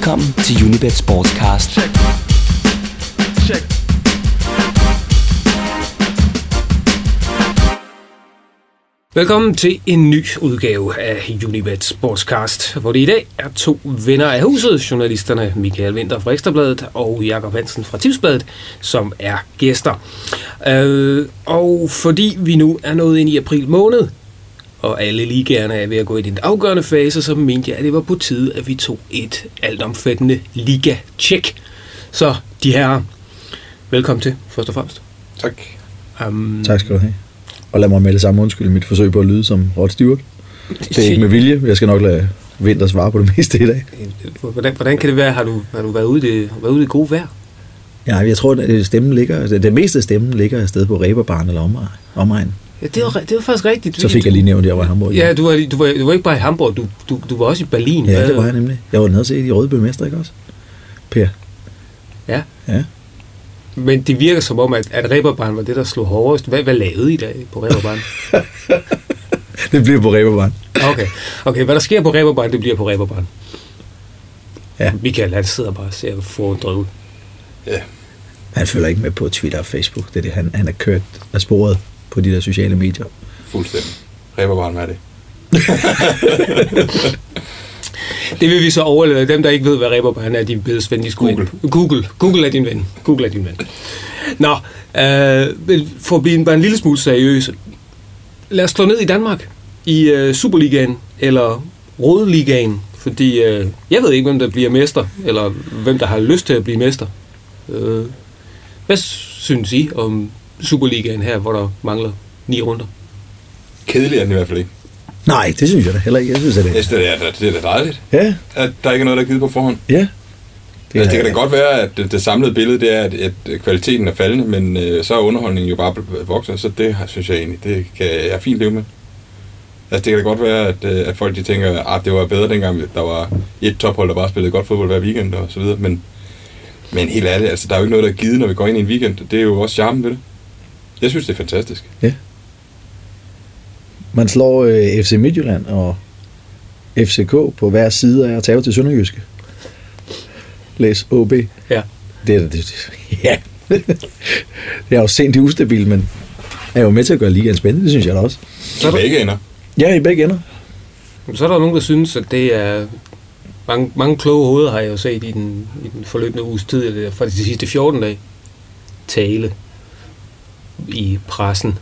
Velkommen til Unibet Sportscast. Check. Check. Velkommen til en ny udgave af Unibet Sportscast, hvor det i dag er to venner af huset, journalisterne Michael Winter fra Ekstrabladet og Jakob Hansen fra Tipsbladet, som er gæster. Øh, og fordi vi nu er nået ind i april måned, og alle ligaerne er ved at gå i den afgørende fase, så mente jeg, at det var på tide, at vi tog et altomfattende liga-check. Så de her, velkommen til, først og fremmest. Tak. Um, tak skal du have. Og lad mig med det samme undskyld mit forsøg på at lyde som Rod Stewart. Det er ikke med vilje. Jeg skal nok lade Vinter svare på det meste i dag. Hvordan, hvordan kan det være? Har du, har du været ude i det, været ude i gode vejr? Ja, jeg tror, at stemmen ligger, det, det meste af stemmen ligger et sted på Ræberbarn eller omegn. Ja, det var, det var faktisk rigtigt. Så fik jeg lige nævnt, at jeg var i Hamburg. Ja, du var, du, var, du var ikke bare i Hamburg, du, du, du var også i Berlin. Ja, det var jeg nemlig. Jeg var nede og se i Rødby Mester, ikke også? Per. Ja. Ja. Men det virker som om, at, at Reberbahn var det, der slog hårdest. Hvad, hvad lavede I da på Reberbahn? det bliver på Reberbahn. Okay. okay, hvad der sker på Reberbahn, det bliver på Reberbahn. Ja. Michael, han sidder bare og ser forundret ud. Ja. Han følger ikke med på Twitter og Facebook. Det er det, han, han er kørt af sporet på de der sociale medier. Fuldstændig. Reberbahn, hvad er det? Det vil vi så overlade. Dem, der ikke ved, hvad Reberbahn er, de bedes ven. De Google. Google. Google er din ven. Google er din ven. Nå, øh, for at blive bare en lille smule seriøs. Lad os slå ned i Danmark. I øh, Superligaen eller Rådligaen. Fordi øh, jeg ved ikke, hvem der bliver mester, eller hvem der har lyst til at blive mester. Øh, hvad synes I om Superligaen her, hvor der mangler ni runder? Kedelig er den i hvert fald ikke. Nej, det synes jeg da heller ikke. Jeg synes, at det, jeg synes, det, er, det er da dejligt, ja. at der ikke er noget, der er givet på forhånd. Ja. Det, altså, det kan da godt være, at det, det samlede billede det er, at, at kvaliteten er faldende, men øh, så er underholdningen jo bare vokset, så det synes jeg egentlig, det kan jeg fint leve med. Altså, det kan da godt være, at, øh, at folk de tænker, at ah, det var bedre dengang, der var et tophold, der bare spillede godt fodbold hver weekend og så videre, men, men helt ærligt, altså, der er jo ikke noget, der er givet, når vi går ind i en weekend. Det er jo også charmen ved det. Jeg synes, det er fantastisk. Ja. Man slår øh, FC Midtjylland og FCK på hver side af at tage til Sønderjyske. Læs OB. Ja. Det er, det, ja. det er jo sent i ustabil, men er jo med til at gøre ligaen spændende, det synes jeg da også. Så I begge ender? Ja, i begge ender. Så er der nogen, der synes, at det er... Mange, mange kloge hoveder har jeg jo set i den, i den forløbende uges tid, eller faktisk de sidste 14 dage, tale i pressen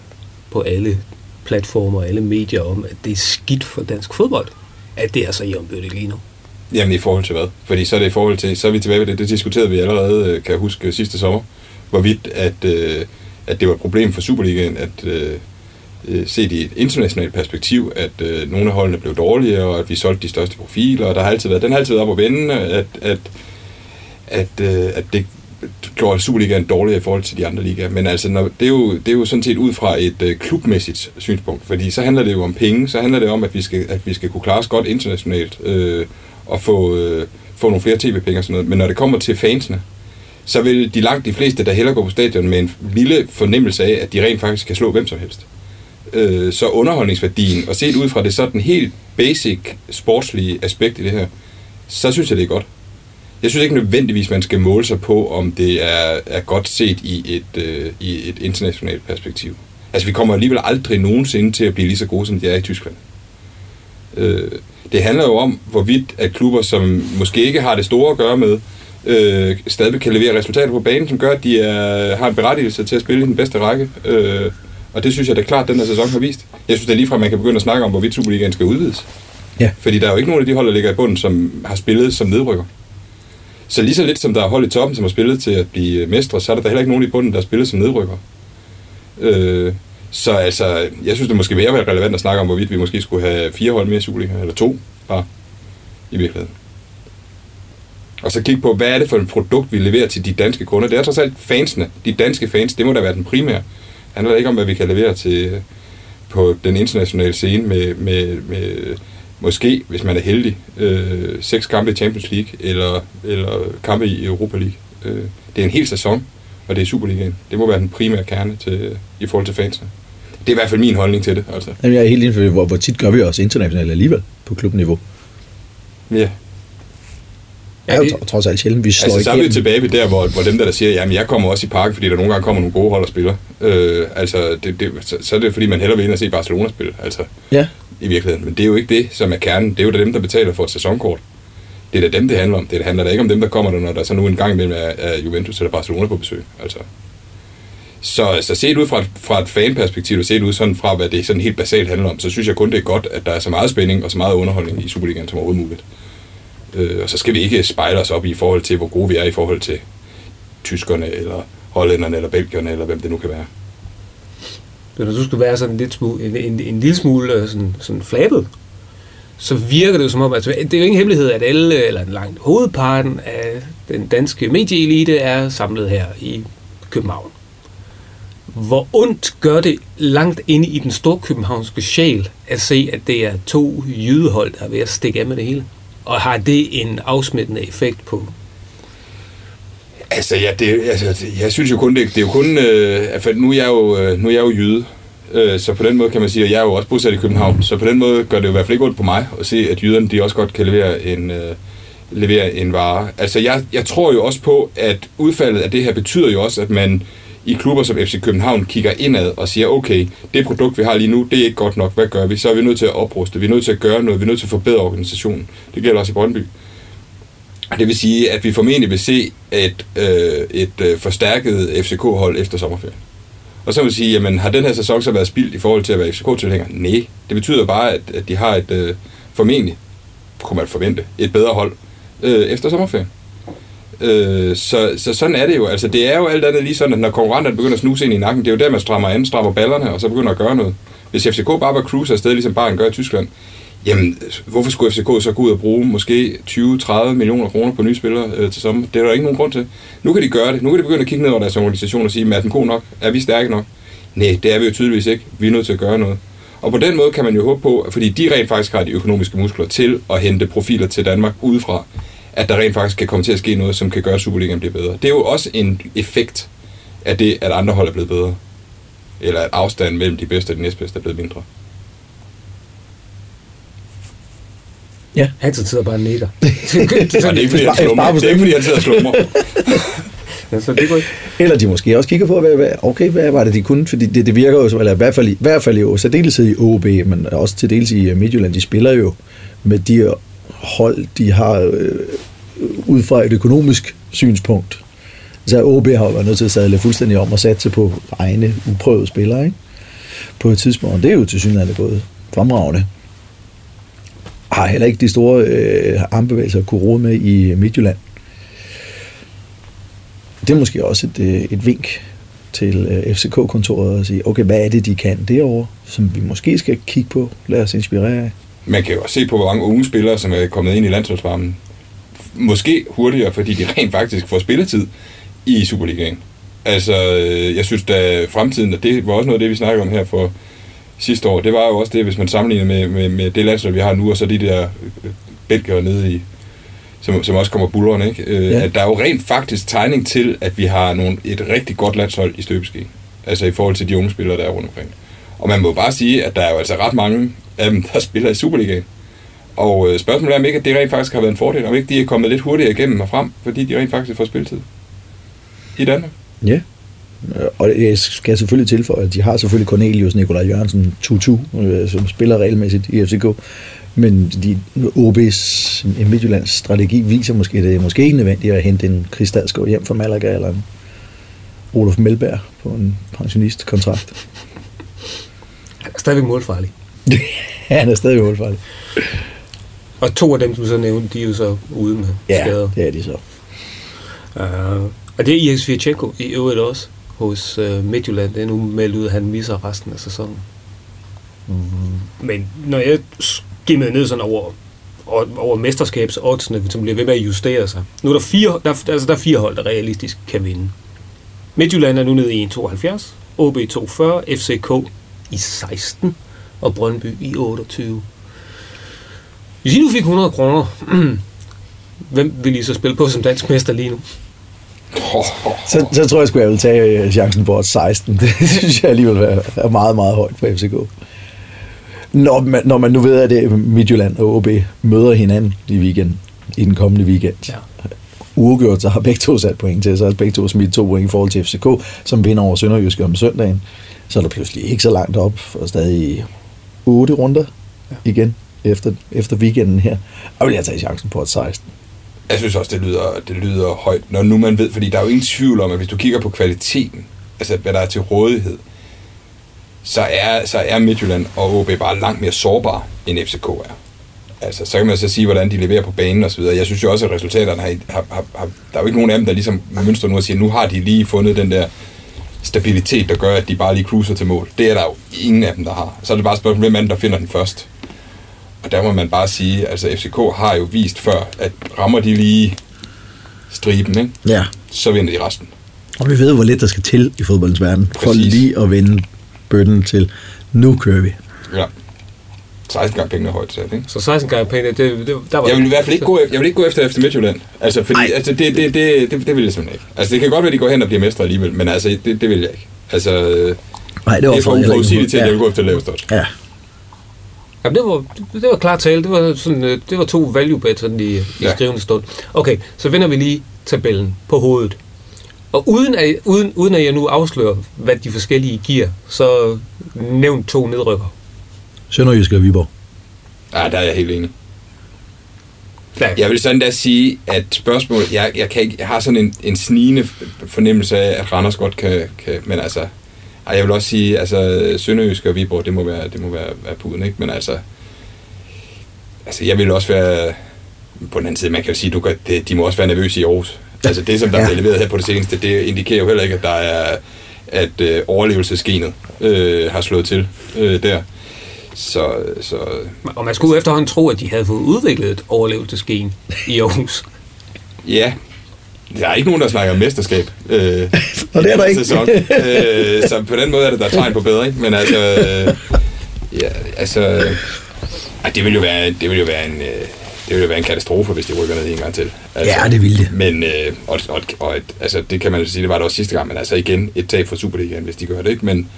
på alle platformer og alle medier om, at det er skidt for dansk fodbold, at det er så i lige nu. Jamen i forhold til hvad? Fordi så er det i forhold til, så er vi tilbage ved det, det diskuterede vi allerede, øh, kan jeg huske, sidste sommer, hvorvidt at, øh, at det var et problem for Superligaen, at øh, øh, set i et internationalt perspektiv, at øh, nogle af holdene blev dårligere, og at vi solgte de største profiler, og der har altid været, den har altid været op at vende, at, at, at, øh, at det gjorde Superligaen dårligere i forhold til de andre ligaer. Men altså, når, det, er jo, det er jo sådan set ud fra et øh, klubmæssigt synspunkt, fordi så handler det jo om penge, så handler det om, at vi skal, at vi skal kunne klare os godt internationalt, øh, og få, øh, få nogle flere tv-penge og sådan noget. Men når det kommer til fansene, så vil de langt de fleste, der hellere går på stadion med en lille fornemmelse af, at de rent faktisk kan slå hvem som helst. Øh, så underholdningsværdien, og set ud fra det sådan helt basic sportslige aspekt i det her, så synes jeg, det er godt. Jeg synes ikke nødvendigvis, man skal måle sig på, om det er, er godt set i et, øh, i et internationalt perspektiv. Altså, vi kommer alligevel aldrig nogensinde til at blive lige så gode, som de er i Tyskland. Øh, det handler jo om, hvorvidt at klubber, som måske ikke har det store at gøre med, øh, stadig kan levere resultater på banen, som gør, at de er, har en berettigelse til at spille i den bedste række. Øh, og det synes jeg da klart, den her sæson har vist. Jeg synes det er lige fra, at man kan begynde at snakke om, hvorvidt Superligaen skal udvides. Ja. Fordi der er jo ikke nogen af de hold, der ligger i bunden, som har spillet som nedrykker. Så lige så lidt som der er hold i toppen, som har spillet til at blive mestre, så er der da heller ikke nogen i bunden, der har spillet som nedrykker. Øh, så altså, jeg synes, det måske mere være relevant at snakke om, hvorvidt vi måske skulle have fire hold mere i Superliga, eller to bare, i virkeligheden. Og så kigge på, hvad er det for et produkt, vi leverer til de danske kunder. Det er trods alt fansene, de danske fans, det må da være den primære. Det handler ikke om, hvad vi kan levere til øh, på den internationale scene med, med, med måske, hvis man er heldig, øh, seks kampe i Champions League eller, eller kampe i Europa League. Øh, det er en hel sæson, og det er Superligaen. Det må være den primære kerne til, i forhold til fansene. Det er i hvert fald min holdning til det. Altså. Jamen, jeg er helt enig for, hvor, hvor tit gør vi også internationalt alligevel på klubniveau. Ja. Er jo det- trods alt sjældent, vi slår Altså, så er vi igennem. tilbage ved der, hvor, hvor dem der, der siger, jamen jeg kommer også i parken, fordi der nogle gange kommer nogle gode hold og spiller. Øh, altså, det, det, så, så er det fordi, man hellere vil ind og se Barcelona spille, altså Ja, i virkeligheden. Men det er jo ikke det, som er kernen. Det er jo da dem, der betaler for et sæsonkort. Det er da dem, det handler om. Det handler da ikke om dem, der kommer der, når der så nu en gang imellem er, er Juventus eller Barcelona på besøg. Altså. Så, så set ud fra et, fra et fanperspektiv, og set ud sådan fra, hvad det sådan helt basalt handler om, så synes jeg kun, det er godt, at der er så meget spænding og så meget underholdning i Superligaen som overhovedet muligt. Øh, og så skal vi ikke spejle os op i forhold til, hvor gode vi er i forhold til tyskerne, eller hollænderne, eller belgierne, eller hvem det nu kan være. Men når du skulle være sådan lidt smule, en, en, en lille smule øh, sådan, sådan flabet, så virker det jo som om, at det er jo ingen hemmelighed, at alle, eller langt hovedparten af den danske medieelite er samlet her i København. Hvor ondt gør det langt inde i den store københavnske sjæl at se, at det er to jydehold, der er ved at stikke af med det hele? Og har det en afsmittende effekt på? Altså, ja, det, altså, jeg synes jo kun, det, det er jo kun, øh, for nu er jeg jo, øh, nu er jeg jo jyde, øh, så på den måde kan man sige, at jeg er jo også bosat i København, så på den måde gør det jo i hvert fald ikke ondt på mig at se, at jyderne, de også godt kan levere en, øh, levere en vare. Altså, jeg, jeg tror jo også på, at udfaldet af det her betyder jo også, at man i klubber som FC København kigger indad og siger, okay, det produkt, vi har lige nu, det er ikke godt nok, hvad gør vi? Så er vi nødt til at opruste, vi er nødt til at gøre noget, vi er nødt til at forbedre organisationen. Det gælder også i Brøndby. Og Det vil sige, at vi formentlig vil se et, øh, et øh, forstærket FCK-hold efter sommerferien. Og så vil sige, jamen har den her sæson så været spildt i forhold til at være FCK-tilhænger? Nej, det betyder bare, at, at de har et øh, formentlig, kunne man forvente, et bedre hold øh, efter sommerferien. Øh, så, så sådan er det jo. Altså, det er jo alt andet lige sådan, at når konkurrenterne begynder at snuse ind i nakken, det er jo der, man strammer an, strammer ballerne, og så begynder at gøre noget. Hvis FCK bare var cruise afsted, ligesom Bayern gør i Tyskland, jamen, hvorfor skulle FCK så gå ud og bruge måske 20-30 millioner kroner på nye spillere øh, til sommer? Det er der ikke nogen grund til. Nu kan de gøre det. Nu kan de begynde at kigge ned over deres organisation og sige, er den god nok? Er vi stærke nok? Nej, det er vi jo tydeligvis ikke. Vi er nødt til at gøre noget. Og på den måde kan man jo håbe på, fordi de rent faktisk har de økonomiske muskler til at hente profiler til Danmark udefra, at der rent faktisk kan komme til at ske noget, som kan gøre, at Superligaen bliver bedre. Det er jo også en effekt af det, at andre hold er blevet bedre. Eller at afstanden mellem de bedste og de næstbedste er blevet mindre. Han sidder bare og nikker. Og det er ikke fordi, han slummer. bare Det er ikke fordi, han sidder og slummer. så det går ikke. Eller de måske også kigger på, hvad, hvad, okay, hvad var det, de kunne? Fordi det, det virker jo, som- eller i hvert fald, i, hvert fald jo særdeleshed i OB, men også til dels i Midtjylland, de spiller jo med de hold, de har øh, ud fra et økonomisk synspunkt. Så OB har jo været nødt til at sadle fuldstændig om og satse på egne uprøvede spillere, ikke? På et tidspunkt. Det er jo til synligheden gået fremragende. Har heller ikke de store øh, armbevægelser kunne rode med i Midtjylland. Det er måske også et, øh, et vink til øh, FCK-kontoret at sige, okay, hvad er det, de kan derovre, som vi måske skal kigge på, lad os inspirere af. Man kan jo også se på, hvor mange unge spillere, som er kommet ind i landsholdsvarmen. Måske hurtigere, fordi de rent faktisk får spilletid i Superligaen. Altså, øh, jeg synes, da fremtiden, og det var også noget af det, vi snakkede om her for sidste år, det var jo også det, hvis man sammenligner med, med, med det landshold, vi har nu, og så de der øh, belgere nede i, som, som også kommer bullerne, ikke? Øh, ja. At der er jo rent faktisk tegning til, at vi har nogle, et rigtig godt landshold i støbeskeen. Altså i forhold til de unge spillere, der er rundt omkring. Og man må bare sige, at der er jo altså ret mange af dem, der spiller i Superligaen. Og øh, spørgsmålet er, om ikke at det rent faktisk har været en fordel, om ikke de er kommet lidt hurtigere igennem og frem, fordi de rent faktisk får spilletid i Danmark. Ja. Øh, Og jeg skal selvfølgelig tilføje, at de har selvfølgelig Cornelius, Nikolaj Jørgensen, Tutu, øh, som spiller regelmæssigt i FCK. Men de, OB's Midtjyllands strategi viser måske, at det er måske ikke nødvendigt at hente en Chris Dalsgaard hjem fra Malaga, eller en Olof Melberg på en pensionistkontrakt. Han er stadigvæk målfarlig. Han er stadig målfarlig. Og to af dem, du så nævnte, de er jo så ude med Ja, skader. det er de så. Uh, og det er Iris Virchenko i øvrigt også hos uh, Midtjylland. Det er nu meldt ud, at han misser resten af sæsonen. Mm. Men når jeg skimmede ned sådan over, over, over mesterskabsoddsene, som bliver ved med at justere sig. Nu er der fire, der, altså der er fire hold, der realistisk kan vinde. Midtjylland er nu nede i 1,72, OB 2,40, FCK i 16 og Brøndby i 28. Hvis I nu fik 100 kroner, hvem vil I så spille på som dansk mester lige nu? Så, så tror jeg sgu, jeg vil tage øh, chancen på odds 16. Det synes jeg alligevel er- er meget, meget højt på FCK. Når man, når man nu ved, at det er Midtjylland og OB møder hinanden i weekenden, i den kommende weekend. Ja. Uafgjort, så har begge to sat point til, så har begge to smidt to point i forhold til FCK, som vinder over Sønderjyske om søndagen. Så er der pludselig ikke så langt op, og stadig otte runder ja. igen efter, efter weekenden her. Og vil jeg tage chancen på et 16. Jeg synes også, det lyder, det lyder højt, når nu man ved, fordi der er jo ingen tvivl om, at hvis du kigger på kvaliteten, altså hvad der er til rådighed, så er, så er Midtjylland og OB bare langt mere sårbare, end FCK er. Altså, så kan man så sige, hvordan de leverer på banen og så videre. Jeg synes jo også, at resultaterne har, har, har, har der er jo ikke nogen af dem, der ligesom mønster nu og siger, nu har de lige fundet den der stabilitet, der gør, at de bare lige cruiser til mål. Det er der jo ingen af dem, der har. Så er det bare et spørgsmål, hvem er den, der finder den først. Og der må man bare sige, altså FCK har jo vist før, at rammer de lige striben, ikke? Ja. så vinder de resten. Og vi ved, hvor lidt der skal til i fodboldens verden, for Præcis. lige at vende bøtten til, nu kører vi. Ja. 16 gange pengene er højt sat, ikke? Så 16 gange penge, det, det, der var Jeg vil i hvert fald ikke gå efter, jeg vil ikke gå efter FC Midtjylland. Altså, fordi, Ej. altså, det, det, det, det, det, vil jeg simpelthen ikke. Altså, det kan godt være, at de går hen og bliver mestre alligevel, men altså, det, det vil jeg ikke. Altså, det Nej, det var er for uforudsigeligt til, at jeg vil gå efter lavest. Ja, Jamen, det var, det var klart tale. Det var, sådan, øh, det var to value bets sådan i, i Ja. skrivende stund. Okay, så vender vi lige tabellen på hovedet. Og uden at, uden, uden at jeg nu afslører, hvad de forskellige giver, så nævn to nedrykker. Sønderjysk og Viborg. Ja, der er jeg helt enig. Ja, Jeg vil sådan da sige, at spørgsmålet, jeg, jeg, kan ikke, jeg har sådan en, en snigende fornemmelse af, at Randers godt kan, kan men altså, ej, jeg vil også sige, altså Sønderjysk og Viborg, det må være, det må være, være puden, ikke? Men altså, altså, jeg vil også være, på den anden side, man kan jo sige, du kan, det, de må også være nervøse i Aarhus. Altså det, som der Ja. er leveret her på det seneste, det indikerer jo heller ikke, at der er, at øh, overlevelsesgenet øh, har slået til øh, der. Så, så og man skulle efterhånden tro, at de havde fået udviklet et overlevelsesgen i Aarhus. Ja, der er ikke nogen, der snakker mesterskab. Øh, Og det er der ikke. Sæson. øh, så på den måde er det der er tegn på bedring. Men altså, øh, ja, altså, ej, det vil jo være, det vil jo være en, øh, det vil jo være en katastrofe, hvis de rykker ned en gang til. Altså, Ja, det vil det. Men, øh, og, og, og altså, det kan man jo sige, det var det også sidste gang, men altså igen, et tab for Superligaen, hvis de gør det, ikke? Men,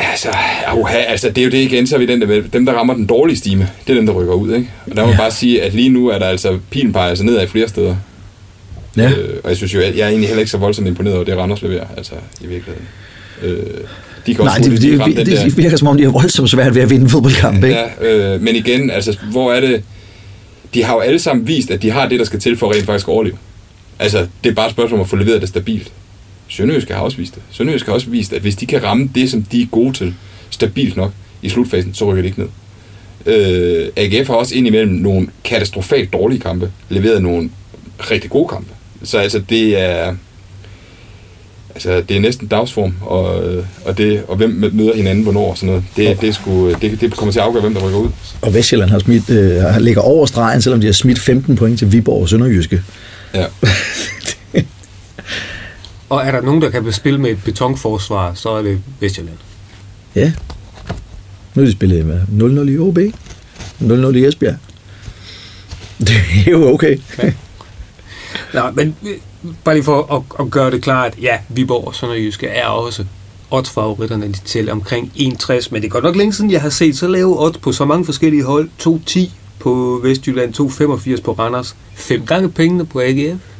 Altså, uha, altså, det er jo det igen, så er vi den der, med- dem, der rammer den dårlige stime, det er dem, der rykker ud, ikke? Og der må man Ja. bare sige, at lige nu er der altså, pilen peger altså nedad i flere steder. Ja. Øh, og jeg synes jo, jeg er egentlig heller ikke så voldsomt imponeret over det, Randers leverer, altså i virkeligheden. Øh, de kan Nej, også det, det, det, den det virker som om, de har voldsomt svært ved at vinde fodboldkampe, ikke? Ja, øh, men igen, altså, hvor er det... De har jo alle sammen vist, at de har det, der skal til for rent faktisk at overleve. Altså, det er bare et spørgsmål om at få leveret det stabilt. Sønderjysk har også vist det. Sønderjysk har også vist, at hvis de kan ramme det, som de er gode til, stabilt nok i slutfasen, så rykker de ikke ned. Øh, AGF har også indimellem nogle katastrofalt dårlige kampe, leveret nogle rigtig gode kampe. Så altså, det er... Altså, det er næsten dagsform, og, øh, og, det, og hvem møder hinanden, hvornår og sådan noget. Det, det, er sgu, det, det kommer til at afgøre, hvem der rykker ud. Og Vestjylland har smidt, øh, ligger over stregen, selvom de har smidt 15 point til Viborg og Sønderjyske. Ja. Og er der nogen, der kan spille med et betonforsvar, så er det Vestjylland. Ja. Nu er de spillet med 0-0 i OB. 0-0 i Esbjerg. Det er jo okay. Nå, men øh, bare lige for at, at gøre det klart, ja, Viborg og Sønderjyske er også oddsfavoritterne til omkring 61, men det er godt nok længe siden, jeg har set så lave odds på så mange forskellige hold. 2-10 på Vestjylland, 2-85 på Randers, fem gange pengene på AGF.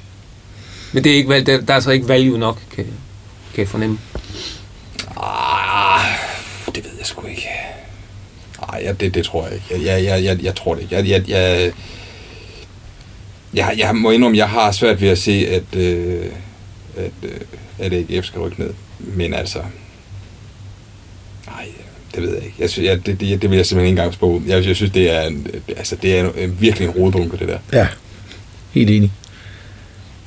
Men det er ikke, der, der er altså ikke value nok, kan, kan jeg fornemme. Ah, det ved jeg sgu ikke. Nej, ja, det, det tror jeg ikke. Jeg, jeg, jeg, jeg, tror det ikke. Jeg, jeg, jeg, jeg, jeg må indrømme, jeg har svært ved at se, at, øh, at, øh, at AGF skal rykke ned. Men altså... Nej, det ved jeg ikke. Jeg synes, jeg, det, det, det vil jeg simpelthen ikke engang spå. Jeg, jeg synes, det er, en, altså, det er en, en, virkelig en rodebunke, det der. Ja, helt enig.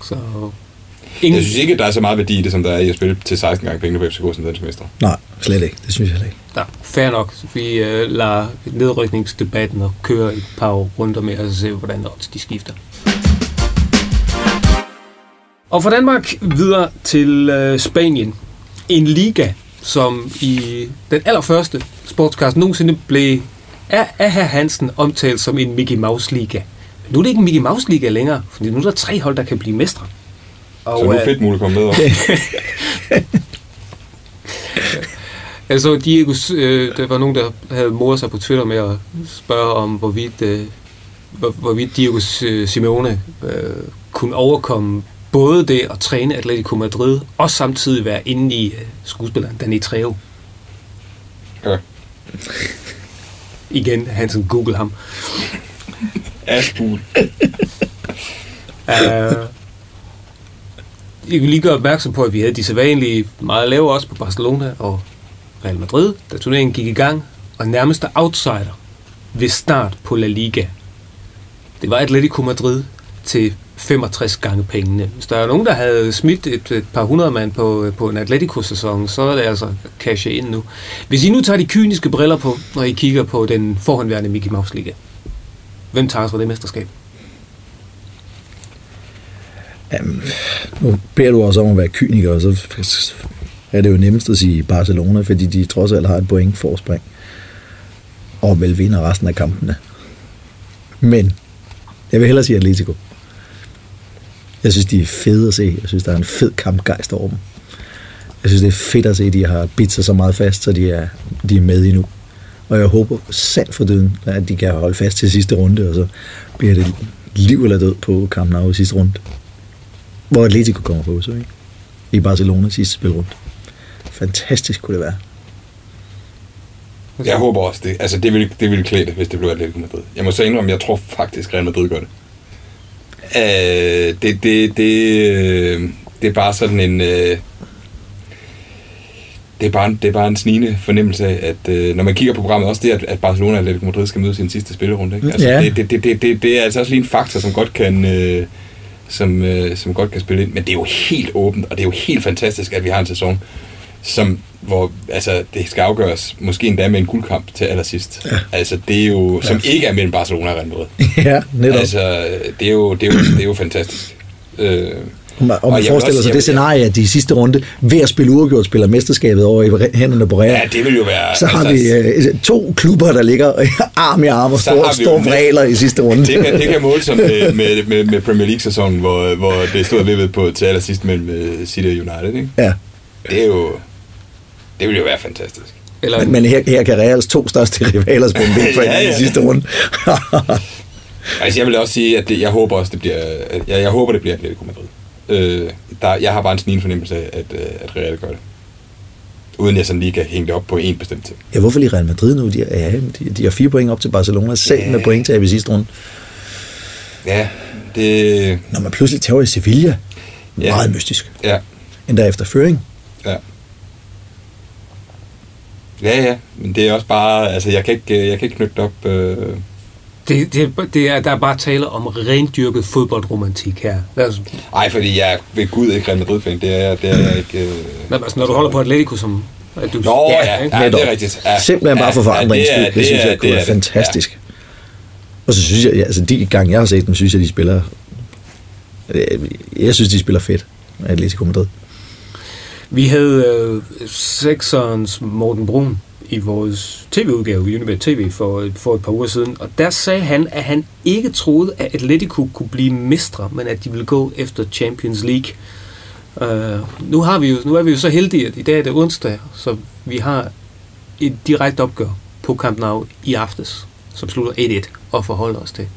Så Jeg ingen, synes ikke, at der er så meget værdi i det, som der er i at spille til 16 gange penge på FCK som dansk mester. Nej, slet ikke. Det synes jeg ikke. Ja, fair nok. Vi øh, lader nedrykningsdebatten og kører et par runder med, og så ser vi, hvordan odds de skifter. Og fra Danmark videre til øh, Spanien. En liga, som i den allerførste sportscast nogensinde blev af, af herr Hansen omtalt som en Mickey Mouse Liga. Men nu er det ikke en Mickey Mouse Liga længere, for nu er der tre hold, der kan blive mestre. Og, Så nu er øh, fedt muligt komme med. Altså, Diego, øh, der var nogen, der havde moret sig på Twitter med at spørge om, hvorvidt øh, hvor, hvorvidt Diego S- Simeone øh, kunne overkomme både det at træne Atletico Madrid, og samtidig være inde i øh, skuespilleren Danny Trejo. Ja. Igen, Hansen, google ham. Asbul. Uh, jeg vil lige gøre opmærksom på, at vi havde de sædvanlige meget lave også på Barcelona og Real Madrid, da turneringen gik i gang, og nærmeste outsider ved start på La Liga. Det var Atletico Madrid til 65 gange pengene. Hvis der er nogen, der havde smidt et, et par hundrede mand på, på en Atletico-sæson, så er det altså cash ind nu. Hvis I nu tager de kyniske briller på, når I kigger på den forhåndværende Mickey Mouse Liga, hvem tager sig det mesterskab? Jamen, nu beder du også om at være kyniker, og så er det jo nemmest at sige Barcelona, fordi de trods alt har et point forspring, og vel vinder resten af kampene. Men jeg vil hellere sige Atletico. Jeg synes, de er fede at se. Jeg synes, der er en fed kampgejst over dem. Jeg synes, det er fedt at se, at de har bidt sig så meget fast, så de er, de er med endnu. Og jeg håber sandt for døden, at de kan holde fast til sidste runde, og så bliver det liv eller død på kampen af i sidste runde. Hvor Atletico kommer på, så ikke? I Barcelona sidste spilrunde. Fantastisk kunne det være. Jeg håber også det. Altså, det ville, det ville klæde det, hvis det blev Atletico Madrid. Jeg må så indrømme, jeg tror faktisk, Real Madrid gør det. Øh, det, det, det, øh, det er bare sådan en... Øh, det er, bare, det er bare en snigende fornemmelse af, at øh, når man kigger på programmet, også det, at, at Barcelona og Atletico Madrid skal møde sin sidste spillerunde. Ikke? Altså, Ja. det, det, det, det, det, det er altså også lige en faktor, som godt kan... Øh, som, øh, som godt kan spille ind. Men det er jo helt åbent, og det er jo helt fantastisk, at vi har en sæson, som, hvor altså, det skal afgøres måske endda med en guldkamp til allersidst. Ja. Altså, det er jo, som ikke er mellem Barcelona og Real Madrid. ja, netop. Altså, det er jo, det er jo, det er jo fantastisk. Øh, man, og man forestiller også- sig det scenarie, at de i sidste runde, ved at spille uafgjort, spiller mesterskabet over i hænderne på Real. ja, det vil jo være... så har altså, vi øh, to klubber, der ligger arm i arm og står, næsten- vræler i sidste runde. Det kan, det kan måle sig med, med, med, med Premier League-sæsonen, hvor, hvor det stod ved på til allersidst mellem øh, City og United. Ikke? ja. Det er jo... Det vil jo være fantastisk. Eller Men, men her, her kan Reals to største rivaler spille ben for Ja, ja, i sidste runde. Altså, jeg vil også sige, at det, jeg håber også, det bliver... Jeg, jeg håber, det bliver Atletico Madrid. Øh, der, jeg har bare en snigende fornemmelse af, at, øh, at Real gør det. Uden jeg sådan lige kan hænge det op på en bestemt ting. ja, hvorfor lige Real Madrid nu? De, er- ja, de, de har fire point op til Barcelona, selv Ja. med pointtab i sidste runde. Ja, det... Når man pludselig tager i Sevilla, Ja. meget mystisk. Ja, Endda efter føring. ja. Ja, ja, men det er også bare, altså jeg kan ikke, jeg kan ikke knytte op. Øh, det, det, det er, der er bare tale om rendyrket fodboldromantik her. Altså, ej, fordi jeg er ved Gud ikke Real Madrid-fan, det er, jeg- det er jeg ikke. Øh. men altså, når du holder på Atletico, som at du, Nå, ja, ikke? ja, det er rigtigt. Ja, Simpelthen bare for forandringens ja, det, Det, det synes jeg kunne det være er det. fantastisk. Og så synes jeg, ja, altså de gange jeg har set dem, synes jeg, de spiller... Jeg synes, de spiller fedt. Atletico Madrid. Vi havde øh, sekserens Morten Brun i vores tv-udgave, Unibet TV, for, for et par uger siden. Og der sagde han, at han ikke troede, at Atletico kunne blive mestre, men at de ville gå efter Champions League. Uh, nu, har vi jo, nu er vi jo så heldige, at i dag er det onsdag, så vi har et direkte opgør på Camp Nou i aftes, som slutter 1-1 og forholder os til.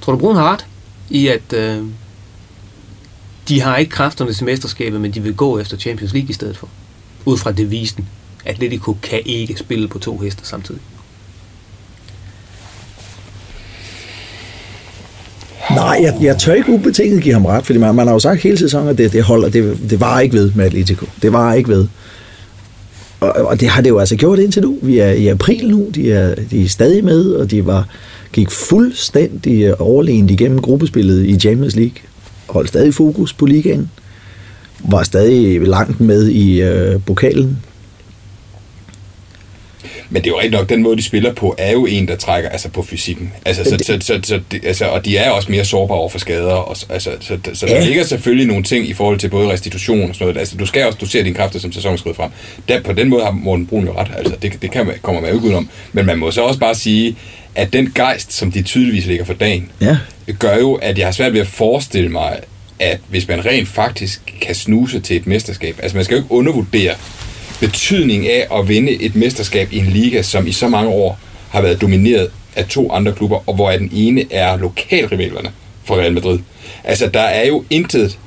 Tror du, Brun har ret i, at uh, de har ikke kræfterne til mesterskabet, men de vil gå efter Champions League i stedet for. Ud fra devisen. Atletico kan ikke spille på to heste samtidig. Nej, jeg, jeg tør ikke ubetinget give ham ret, fordi man, man har jo sagt hele sæsonen, at det, det holder, det, det var ikke ved med Atletico. Det var ikke ved. Og, og det har det jo altså gjort indtil nu. Vi er i april nu, de er, de er stadig med, og de var, gik fuldstændig overlegent igennem gruppespillet i Champions League. Holdt stadig fokus på ligaen. Var stadig langt med i øh, pokalen. Men det er jo rigtig nok, den måde, de spiller på, er jo en, der trækker altså på fysikken. Altså, så, så, så, så, det, altså, og de er også mere sårbare over for skader. Og, så- altså, så, så der Ja. ligger selvfølgelig nogle ting i forhold til både restitution og sådan noget. Altså, du skal også dosere dine kræfter, som sæsonen skrider frem. Der, på den måde har Morten Brun jo ret. Altså, det, det kan man, kommer man jo ikke udenom. Men man må så også bare sige, at den gejst, som de tydeligvis ligger for dagen, Ja. gør jo, at jeg har svært ved at forestille mig, at hvis man rent faktisk kan snuse til et mesterskab, altså man skal jo ikke undervurdere betydningen af at vinde et mesterskab i en liga, som i så mange år har været domineret af to andre klubber, og hvor den ene er lokalrivalerne for Real Madrid. Altså, der er jo intet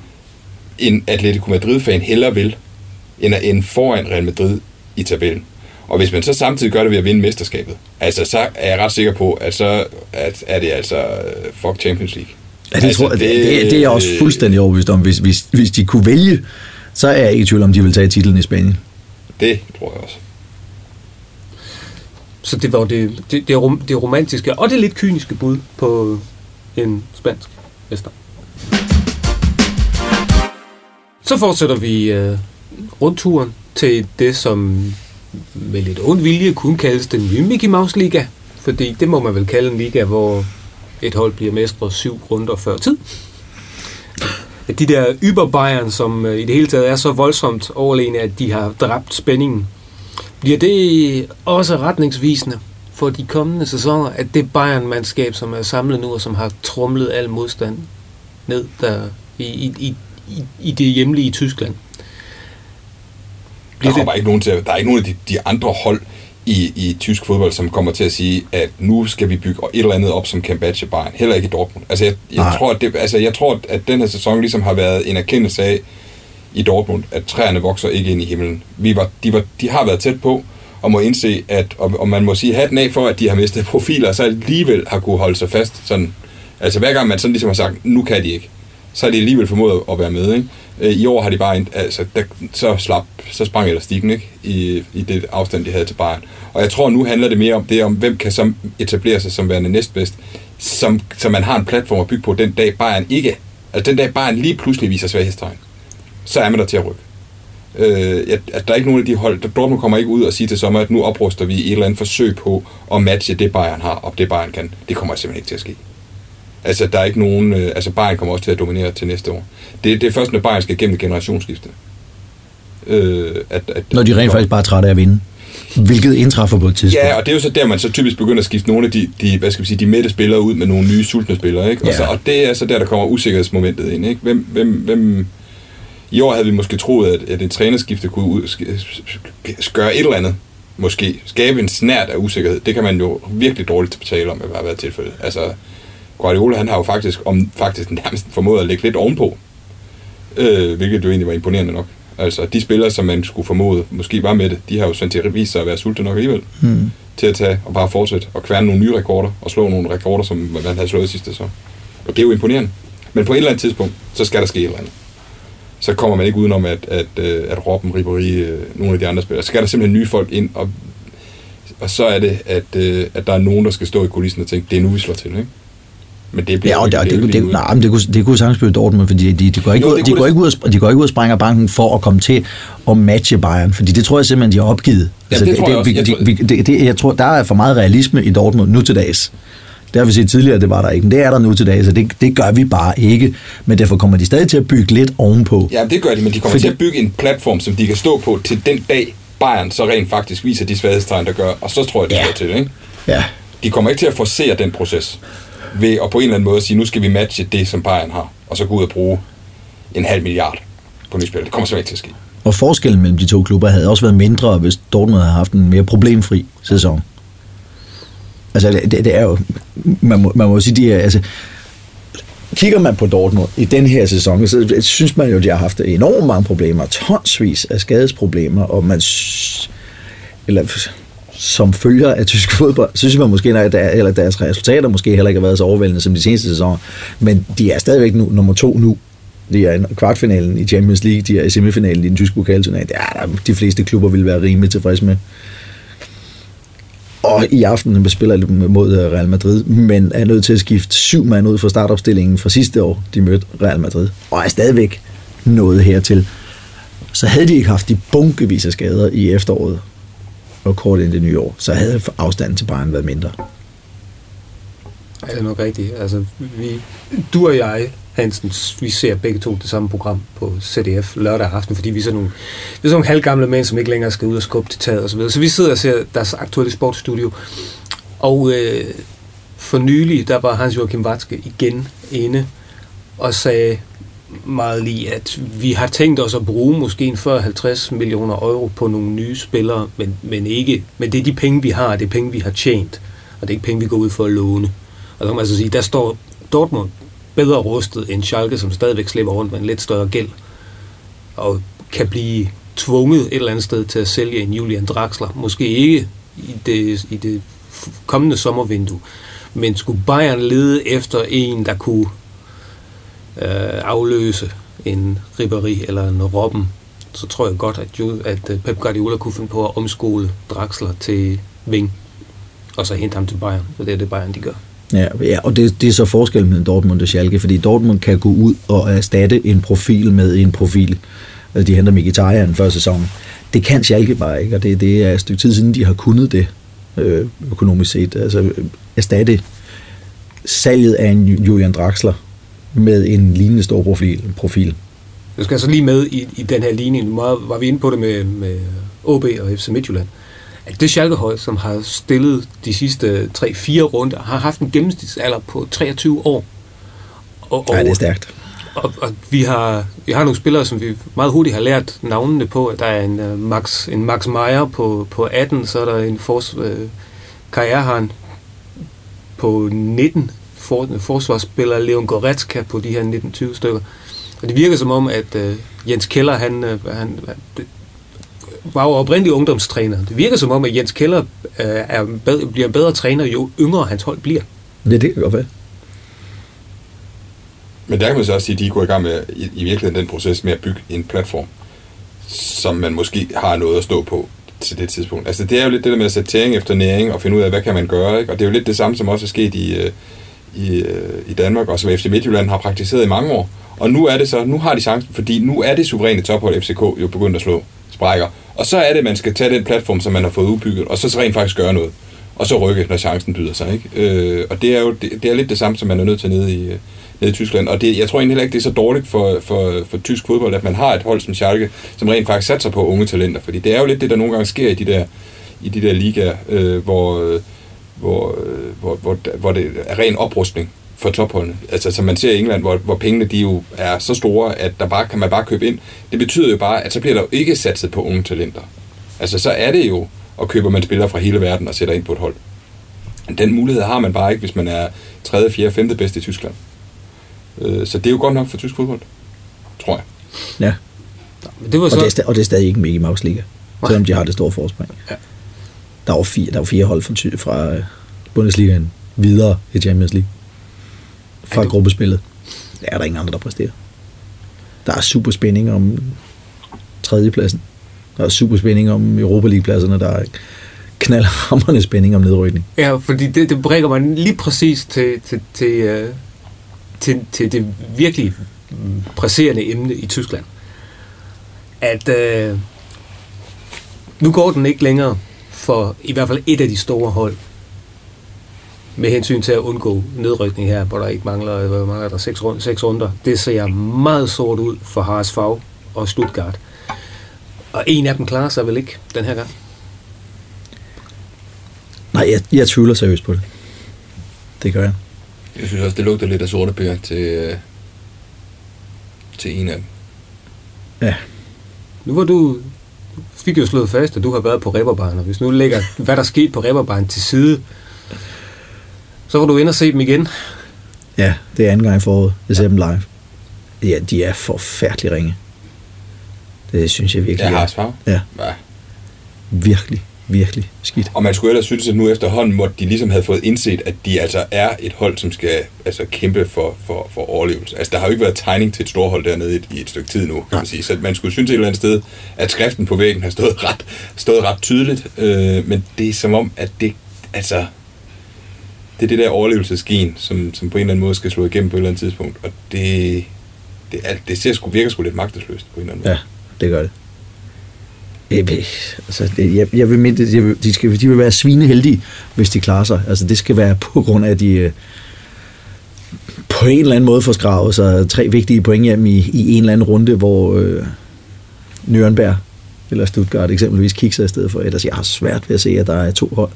en Atletico Madrid-fan heller vil, end at ende foran Real Madrid i tabellen. Og hvis man så samtidig gør det ved at vinde mesterskabet, altså så er jeg ret sikker på, at så at, er det altså øh, fuck Champions League. Ja, det, altså, tror, det, det, det er jeg også fuldstændig overbevist om. Hvis, hvis, hvis de kunne vælge, så er jeg ikke i tvivl om, de vil tage titlen i Spanien. Det tror jeg også. Så det var det, det, det, rom, det romantiske og det lidt kyniske bud på en spansk mester. Så fortsætter vi øh, rundturen til det, som med lidt ond vilje kunne kaldes den nye Mickey Mouse Liga. Fordi det må man vel kalde en liga, hvor et hold bliver mestre syv runder før tid. De der Uber Bayern, som øh, i det hele taget er så voldsomt overlegne, at de har dræbt spændingen. Bliver det også retningsvisende for de kommende sæsoner, at det Bayern-mandskab, som er samlet nu, og som har trumlet al modstand ned der i, i, i, i det hjemlige Tyskland, der kommer ikke nogen til, der er ikke nogen af de, de andre hold i, i tysk fodbold, som kommer til at sige, at nu skal vi bygge et eller andet op som Kambache Bayern. Heller ikke i Dortmund. Altså, jeg, jeg, tror, at det, altså, jeg tror, at den her sæson ligesom har været en erkendelse af i Dortmund, at træerne vokser ikke ind i himlen. Vi var, de, var, de har været tæt på, og må indse, at, og, og man må sige hatten af for, at de har mistet profiler, så alligevel har kunne holde sig fast. Sådan, altså hver gang man sådan ligesom har sagt, nu kan de ikke, så er de alligevel formået at være med. Ikke? Øh, I år har de bare, altså, der, så slap, så sprang elastikken ikke? I, i det afstand, de havde til Bayern. Og jeg tror, nu handler det mere om det, om hvem kan så etablere sig som værende næstbedst, som, som man har en platform at bygge på den dag Bayern ikke, altså den dag Bayern lige pludselig viser svaghedstegn, så er man der til at rykke. Øh, at der er ikke nogen af de hold, der Dortmund kommer ikke ud og siger til sommer, at nu opruster vi et eller andet forsøg på at matche det Bayern har, og det Bayern kan. Det kommer simpelthen ikke til at ske. Altså, der er ikke nogen... Øh, altså, Bayern kommer også til at dominere til næste år. Det, det er først, når Bayern skal gennem generationsskifte. Øh, at, at, når de rent faktisk bare er trætte af at vinde. Hvilket indtræffer på et tidspunkt. Ja, og det er jo så der, man så typisk begynder at skifte nogle af de, de hvad skal vi sige, de mætte spillere ud med nogle nye sultne spillere. Ikke? Og, ja. så, og det er så der, der kommer usikkerhedsmomentet ind. Ikke? Hvem, hvem, hvem, I år havde vi måske troet, at, at en trænerskifte kunne ud, gøre et eller andet. Måske skabe en snært af usikkerhed. Det kan man jo virkelig dårligt betale om, har været tilfældet. Altså, Guardiola han har jo faktisk, om faktisk nærmest formået at lægge lidt ovenpå, øh, hvilket jo egentlig var imponerende nok. Altså, de spillere, som man skulle formode, måske var med det, de har jo sendt til at vise sig at være sultne nok alligevel. Hmm. Til at tage og bare fortsætte og kværne nogle nye rekorder, og slå nogle rekorder, som man havde slået sidste så. Og det er jo imponerende. Men på et eller andet tidspunkt, så skal der ske et eller andet. Så kommer man ikke udenom at, at, at, øh, at Robben, Ribéry, øh, nogle af de andre spillere. Så skal der simpelthen nye folk ind, og, og så er det, at, øh, at der er nogen, der skal stå i kulissen og tænke, det er nu, vi slår til, ikke? Men det bliver ja, og det, det, det, det, nej, men det kunne, det kunne sagtens blive Dortmund, fordi de, de, går ikke, jo, ud, de, går ikke ud og, de går ikke ud og sprænger banken for at komme til at matche Bayern, fordi det tror jeg simpelthen, de har opgivet. Ja, altså, det, det, tror jeg også. Jeg, tror, det, det, det, jeg tror, der er for meget realisme i Dortmund nu til dags. Det har vi set tidligere, det var der ikke, men det er der nu til dag, så det, det gør vi bare ikke. Men derfor kommer de stadig til at bygge lidt ovenpå. Ja, det gør de, men de kommer fordi, til at bygge en platform, som de kan stå på til den dag, Bayern så rent faktisk viser de svaghedstegn, der gør, og så tror jeg, det ja. til, ikke? Ja. De kommer ikke til at forsere den proces ved at på en eller anden måde sige, nu skal vi matche det, som Bayern har, og så gå ud og bruge en halv milliard på nye spillere. Det kommer simpelthen ikke til at ske. Og forskellen mellem de to klubber havde også været mindre, hvis Dortmund havde haft en mere problemfri sæson. Altså, det, det er jo... Man må, man må sige, de er, altså, kigger man på Dortmund i den her sæson, så synes man jo, at de har haft enormt mange problemer, tonsvis af skadesproblemer, og man eller som følger af tysk fodbold, synes man måske, at der, eller deres resultater måske heller ikke har været så overvældende som de seneste sæsoner. Men de er stadigvæk nu, nummer to nu. De er i kvartfinalen i Champions League, de er i semifinalen i den tyske pokalturnering. Det er der, de fleste klubber vil være rimelig tilfredse med. Og i aften spiller de mod øh, Real Madrid, men er nødt til at skifte syv mand ud fra startopstillingen fra sidste år, de mødte Real Madrid, og er stadigvæk nået hertil. Så havde de ikke haft de bunkevis af skader i efteråret, og kort inden det nye år, så havde afstanden til Bayern været mindre. Er det nok rigtigt? Altså, vi, du og jeg, Hansen, vi ser begge to det samme program på CDF lørdag aften, fordi vi er sådan nogle, vi er sådan nogle halvgamle mænd, som ikke længere skal ud og skubbe til taget og så videre. Så vi sidder og ser deres aktuelle sportsstudio. Og øh, for nylig, der var Hans Joachim Watzke igen inde og sagde, meget lige, at vi har tænkt os at bruge måske en 40-50 millioner euro på nogle nye spillere, men, men ikke, men det er de penge, vi har, det er penge, vi har tjent. og det er ikke penge, vi går ud for at låne. Og så kan man altså sige, der står Dortmund bedre rustet end Schalke, som stadigvæk slipper rundt med en lidt større gæld, og kan blive tvunget et eller andet sted til at sælge en Julian Draxler. Måske ikke i det, i det kommende sommervindue, men skulle Bayern lede efter en, der kunne øh, afløse en Ribéry eller en Robben, så tror jeg godt, at, jo, at øh, Pep Guardiola kunne finde på at omskole Draxler til Ving, og så hente ham til Bayern. Så det er det Bayern, de gør. Ja, ja og det, det er så forskellen mellem Dortmund og Schalke, fordi Dortmund kan gå ud og erstatte en profil med en profil. Altså, de henter Mkhitaryan før sæsonen. Det kan Schalke bare ikke, og det, det er et stykke tid siden, de har kunnet det øh, økonomisk set. Altså øh, erstatte salget af en Julian Draxler med en lignende stor profil. profil. Jeg skal altså lige med i, i den her linje. Nu var vi inde på det med, med OB og FC Midtjylland. At det Schalke-hold, som har stillet de sidste 3-4 runder, har haft en gennemsnitsalder på 23 år. Og, og, ja, det er stærkt. Og, og vi, har, vi har nogle spillere, som vi meget hurtigt har lært navnene på. Der er en uh, Max, en Max Meyer på, på 18, så er der en fors, uh, karrierehan på 19, for, forsvarsspiller Leon Goretzka på de her 19-20 stykker. Og det virker som om, at uh, Jens Keller, han, uh, han det, var jo oprindelig ungdomstræner. Det virker som om, at Jens Keller uh, er bedre, bliver en bedre træner, jo yngre hans hold bliver. Ja, det kan godt være. Men der kan man så også sige, at de går i gang med i, i virkeligheden den proces med at bygge en platform, som man måske har noget at stå på til det tidspunkt. Altså det er jo lidt det der med at sætte tæring efter næring og finde ud af, hvad kan man gøre. Ikke? Og det er jo lidt det samme, som også er sket i, øh, i, øh, i Danmark, og som FC Midtjylland har praktiseret i mange år. Og nu er det så, nu har de chancen, fordi nu er det suveræne tophold FCK jo begyndt at slå sprækker. Og så er det, at man skal tage den platform, som man har fået udbygget, og så rent faktisk gøre noget. Og så rykke, når chancen byder sig. Ikke? Øh, og det er jo det, det er lidt det samme, som man er nødt til nede i, øh, nede i Tyskland. Og det, jeg tror egentlig heller ikke, det er så dårligt for, for, for tysk fodbold, at man har et hold som Schalke, som rent faktisk satser på unge talenter. Fordi det er jo lidt det, der nogle gange sker i de der, i de der ligaer, øh, hvor, øh, hvor, hvor, hvor, hvor det er ren oprustning for topholdene. Altså som man ser i England, hvor, hvor pengene de jo er så store, at der bare kan man bare købe ind. Det betyder jo bare, at så bliver der jo ikke satset på unge talenter. Altså så er det jo, og køber man spillere fra hele verden og sætter ind på et hold. Den mulighed har man bare ikke, hvis man er 3., 4., 5. bedste i Tyskland. Øh, så det er jo godt nok for tysk fodbold, tror jeg. Ja. Det var så... og, det er, og det er stadig ikke Mickey Mouse Liga, selvom de har det store forspring. Ja. Der var fire, der var fire hold fra, fra øh, Bundesligaen videre i Champions League. Fra du... gruppespillet. Det er der ingen andre, der præsterer. Der er super spænding om tredjepladsen. Der er super spænding om Europa League-pladserne. Der er knaldhammerende spænding om nedrykning. Ja, fordi det, det brækker man lige præcis til, til, til, uh til, til det virkelig presserende emne i Tyskland. At øh, nu går den ikke længere for i hvert fald et af de store hold med hensyn til at undgå nedrykning her, hvor der ikke mangler, hvor mangler der seks, rund, seks runder. Det ser meget sort ud for HSV og Stuttgart. Og en af dem klarer sig vel ikke den her gang? Nej, jeg, jeg tvivler seriøst på det. Det gør jeg. Jeg synes også, det lugter lidt af sorte bøger til, øh, til en af dem. Ja. Nu var du fik jo slået fast, at du har været på Reberbaren, og hvis nu lægger, hvad der skete på Reberbaren til side, så var du ind og se dem igen. Ja, det er anden gang i foråret. Jeg ser ja. dem live. Ja, de er forfærdelig ringe. Det synes jeg virkelig. Jeg har Ja. ja. Virkelig virkelig skidt. Og man skulle ellers synes, at nu efterhånden måtte de ligesom havde fået indset, at de altså er et hold, som skal altså, kæmpe for, for, for overlevelse. Altså, der har jo ikke været tegning til et stort hold dernede i, i et stykke tid nu, kan man sige. Så man skulle synes et eller andet sted, at skriften på væggen har stået ret, stået ret tydeligt. Øh, men det er som om, at det, altså, det er det der overlevelsesgen, som, som på en eller anden måde skal slå igennem på et eller andet tidspunkt. Og det, det, det ser sgu, virker sgu lidt magtesløst på en eller anden måde. Ja, det gør det. Altså, jeg, jeg vil minde, jeg vil, de, skal, de vil være svineheldige, hvis de klarer sig. Altså, det skal være på grund af, at de øh, på en eller anden måde får skravet så tre vigtige point hjem i, i en eller anden runde, hvor øh, Nürnberg eller Stuttgart eksempelvis kigger i stedet for. Ellers jeg har svært ved at se, at der er to hold,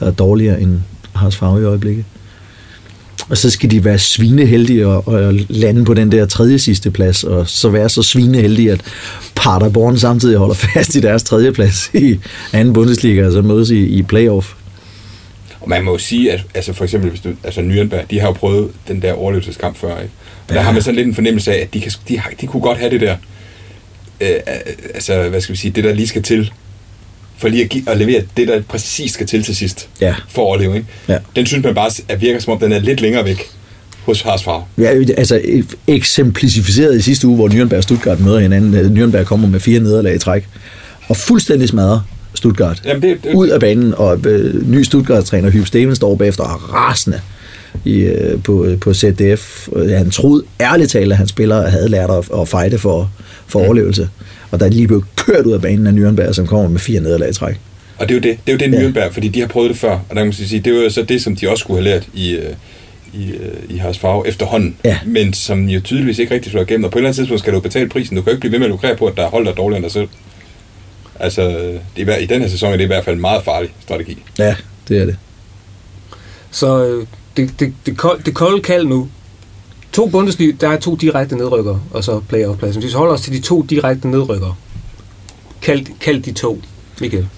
der er dårligere end Haas Favre i øjeblikket. Og så skal de være svineheldige og, og lande på den der tredje sidste plads, og så være så svineheldige, at Paderborn samtidig holder fast i deres tredje plads i anden Bundesliga, og så mødes i, i playoff. Og man må jo sige, at altså for eksempel, hvis du, altså Nürnberg, de har jo prøvet den der overlevelseskamp før, ikke? Og der har man sådan lidt en fornemmelse af, at de, kan, de, har, de kunne godt have det der, øh, altså hvad skal vi sige, det der lige skal til, for lige at, give, at levere det, der præcis skal til til sidst, Ja. for at overleve, ikke? Ja. Den synes man bare at virker, som om den er lidt længere væk hos Haas Favre. Ja, altså eksemplificeret i sidste uge, hvor Nürnberg og Stuttgart møder hinanden. Øh, Nürnberg kommer med fire nederlag i træk, og fuldstændig smadrer Stuttgart. Jamen, det- det- Ud af banen, og øh, ny Stuttgart-træner Hugh Stevens står bagefter og er rasende i, øh, på, på ZDF. Øh, Han troede ærligt talt, at han spiller havde lært at, at fighte for, for Mm. overlevelse. Og der er lige blevet kørt ud af banen af Nürnberg, som kommer med fire nederlag i træk. Og det er jo det, det, er jo det Ja. Nürnberg, fordi de har prøvet det før, og der kan man sige, det er jo så det, som de også skulle have lært i, øh, i, øh, i Haas Favre efterhånden, Ja. men som jo tydeligvis ikke rigtig slår igennem, og på et eller andet tidspunkt skal du betale prisen. Du kan jo ikke blive ved med at lukrere på, at der er hold, der er dårligere end dig selv. Altså, det er, i den her sæson er det i hvert fald en meget farlig strategi. Ja, det er det. Så øh, det, det, det, kold, det kolde kald nu. To Bundesliga, der er to direkte nedrykker, og så playoff-pladsen. Hvis vi holder os til de to direkte nedrykker, kald, kald de to, Michael.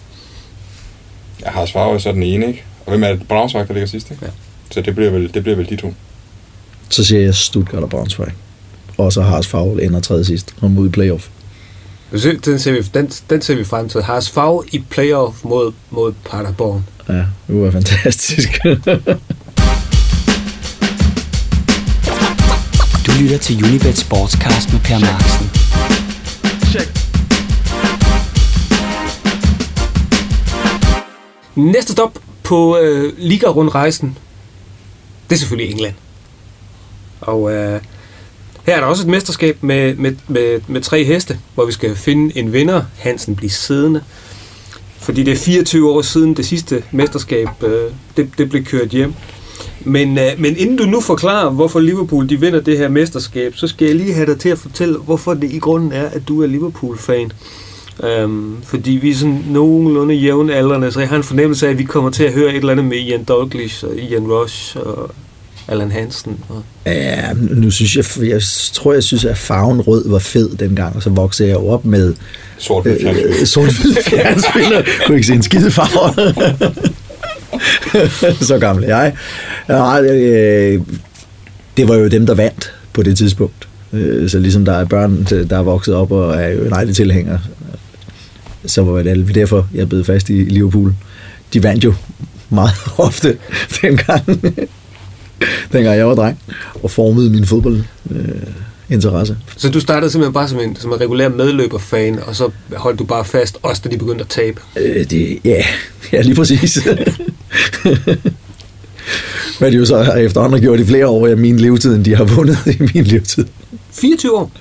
Haas Favre er så den ene, ikke? Og hvem er det? Braunschweig, der ligger sidst, ikke? Ja. Så det bliver, vel, det bliver vel de to. Så siger jeg Stuttgart og Braunschweig. Og så Haas Favre ender tredje sidst, og mod i playoff. Den ser vi, den, den ser vi frem til. Haas Favre i playoff mod, mod Paderborn. Ja, det var fantastisk. Du lytter til Unibet Sportscast med Per Marksen. Næste stop på øh, Liga-rundrejsen, det er selvfølgelig England. Og øh, her er der også et mesterskab med, med, med, med tre heste, hvor vi skal finde en vinder. Hansen bliver siddende. Fordi det er 24 år siden det sidste mesterskab, øh, det, det blev kørt hjem. Men, øh, men inden du nu forklarer, hvorfor Liverpool de vinder det her mesterskab, så skal jeg lige have dig til at fortælle, hvorfor det i grunden er, at du er Liverpool-fan. Øhm, fordi vi er sådan nogenlunde jævnaldrende, så jeg har en fornemmelse af, at vi kommer til at høre et eller andet med Ian Douglas og Ian Rush og Allan Hansen. Og ja, nu synes jeg, jeg tror, jeg synes, at farven rød var fed dengang, og så voksede jeg jo op med Sort øh, øh, sort-hvid fjernsyn, og kunne ikke se en skide farve. så gammel jeg. Ja, øh, det var jo dem, der vandt på det tidspunkt. Øh, Så ligesom der er børn, der er vokset op og er United-tilhængere, så var det derfor, jeg blev fast i Liverpool. De vandt jo meget ofte dengang, dengang jeg var dreng, og formede min fodboldinteresse. Så du startede simpelthen bare som en, som en regulær medløberfan, og så holdt du bare fast, også da de begyndte at tabe. Øh, det, ja, ja, lige præcis. Hvad de jo så har efterhånden gjort i flere år af min levetid, end de har vundet i min levetid. 24 år.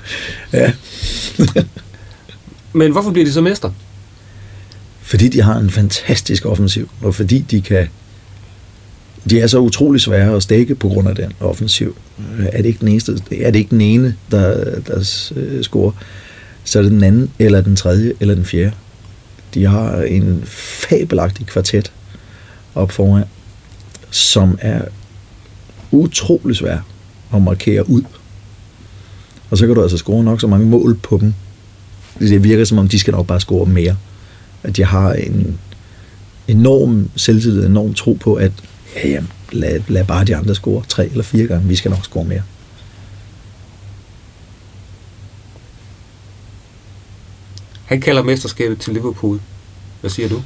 Ja. Men hvorfor bliver de så mester? Fordi de har en fantastisk offensiv, og fordi de kan de er så utrolig svære at stikke på grund af den offensiv. Er det ikke den, eneste, er det ikke den ene, der, der øh, scorer, så er det den anden, eller den tredje, eller den fjerde. De har en fabelagtig kvartet op foran, som er utrolig svær at markere ud. Og så kan du altså score nok så mange mål på dem. Det virker som om, de skal nok bare score mere. At de har en enorm selvtillid, enorm tro på, at ja, ja, lad, lad bare de andre score tre eller fire gange. Vi skal nok score mere. Han kalder mesterskabet til Liverpool. Hvad siger du?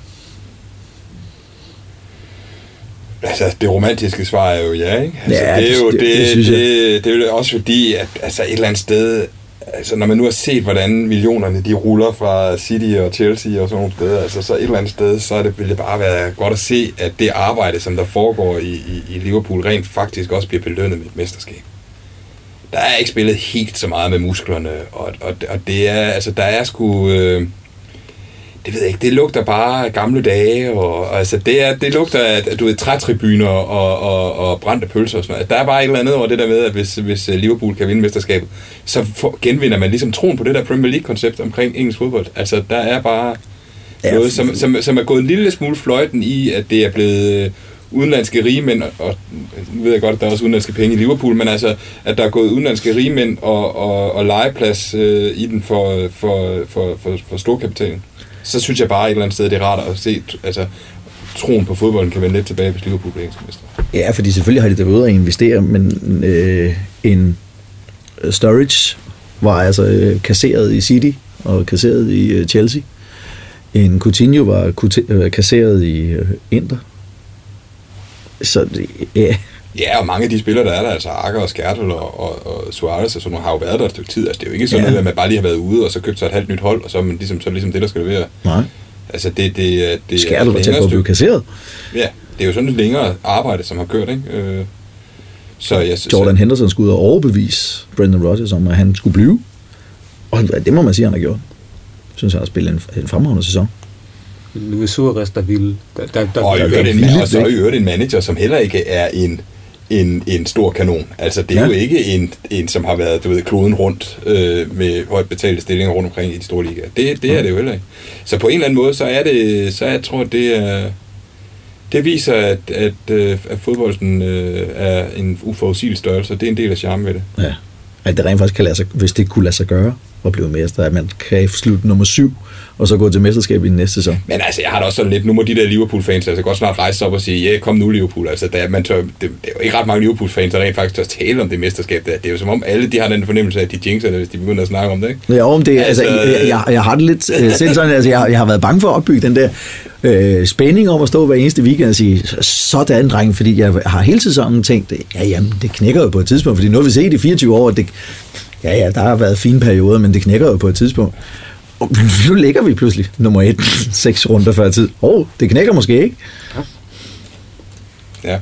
Altså, det romantiske svar er jo ja, ikke? Altså, Ja, det, er jo, det- det, det det, det, er jo også fordi, at altså, et eller andet sted, altså, når man nu har set, hvordan millionerne de ruller fra City og Chelsea og sådan nogle steder, altså, så et eller andet sted, så er det, vil det bare være godt at se, at det arbejde, som der foregår i, i, i Liverpool, rent faktisk også bliver belønnet med et mesterskab. Der er ikke spillet helt så meget med musklerne, og, og, og det er, altså, der er sgu... Øh, det ved jeg ikke, det lugter bare af gamle dage, og, altså det, er, det lugter af, du ved, trætribuner og, og, og brændte pølser og sådan noget. Der er bare et eller andet over det der med, at hvis, hvis Liverpool kan vinde mesterskabet, så for, genvinder man ligesom troen på det der Premier League-koncept omkring engelsk fodbold. Altså der er bare Ja, noget, som, som, som er gået en lille smule fløjten i, at det er blevet øh, udenlandske rigmænd, og, og nu ved jeg godt, at der er også udenlandske penge i Liverpool, men altså, at der er gået udenlandske rigmænd og, og, og legeplads øh, i den for, for, for, for, for storkapitalen så synes jeg bare et eller andet sted, det er rart at se, altså, troen på fodbolden kan vende lidt tilbage, hvis Liverpool bliver engelsk mester. Ja, fordi selvfølgelig har de været ude at investere, men øh, en øh, Storage var altså øh, kasseret i City og kasseret i øh, Chelsea. En Coutinho var kute- øh, kasseret i øh, Inter. Så det, ja, Ja, og mange af de spillere, der er der, altså Akker og Skertel og, og, og Suarez og sådan nogle, har jo været der et stykke tid. Altså, det er jo ikke sådan, Ja. ja. at man bare lige har været ude og så købt sig et halvt nyt hold, og så er, man ligesom, så er ligesom det, der skal levere. nej. Altså, det, det, er- det Skærlet var tæt på at blive kasseret. Ja, det er jo sådan et længere arbejde, som har kørt, ikke? Øh, så jeg, så, Jordan Henderson skulle ud og overbevise Brendan Rodgers om, at han skulle blive. Og det må man sige, han har gjort. Jeg synes, han har spillet en, en fremragende sæson. Luis Suarez, der ville... Der, der, der, Og, i der, øvrigt der, en, vildt og så væk. i øvrigt en manager, som heller ikke er en, en, stor kanon. Altså, det er Ja. jo ikke en, en, som har været, du ved, kloden rundt øh, med højt betalte stillinger rundt omkring i de store ligaer. Det, det er det jo heller ikke. Så på en eller anden måde, så er det, så jeg tror, det er, det viser, at, at, øh, at fodbolden øh, er en uforudsigelig størrelse, og det er en del af charmen ved det. Ja. At det rent faktisk kan lade sig, hvis det kunne lade sig gøre at blive mester, at man kan slutte nummer syv, og så gå til mesterskab i næste sæson. Men altså, jeg har da også sådan lidt, nu må de der Liverpool-fans altså godt snart rejse sig op og sige, ja, kom nu Liverpool. Altså, der, man tør, det, det, er jo ikke ret mange Liverpool-fans, der rent faktisk tør tale om det mesterskab. Der. Det er jo som om alle de har den fornemmelse af, at de jinxer det, hvis de begynder at snakke om det, ikke? Ja, om det, altså, Altså, jeg, jeg, jeg har det lidt øh, selv sådan, altså, jeg, jeg har været bange for at opbygge den der øh, spænding om at stå hver eneste weekend og sige, sådan dreng, fordi jeg har hele sæsonen tænkt, ja, jamen, det knækker jo på et tidspunkt, fordi nu har vi set i 24 år, at det, ja, ja, der har været fine perioder, men det knækker jo på et tidspunkt. Og nu ligger vi pludselig nummer et, seks runder før tid. Åh, oh, det knækker måske ikke. Ja.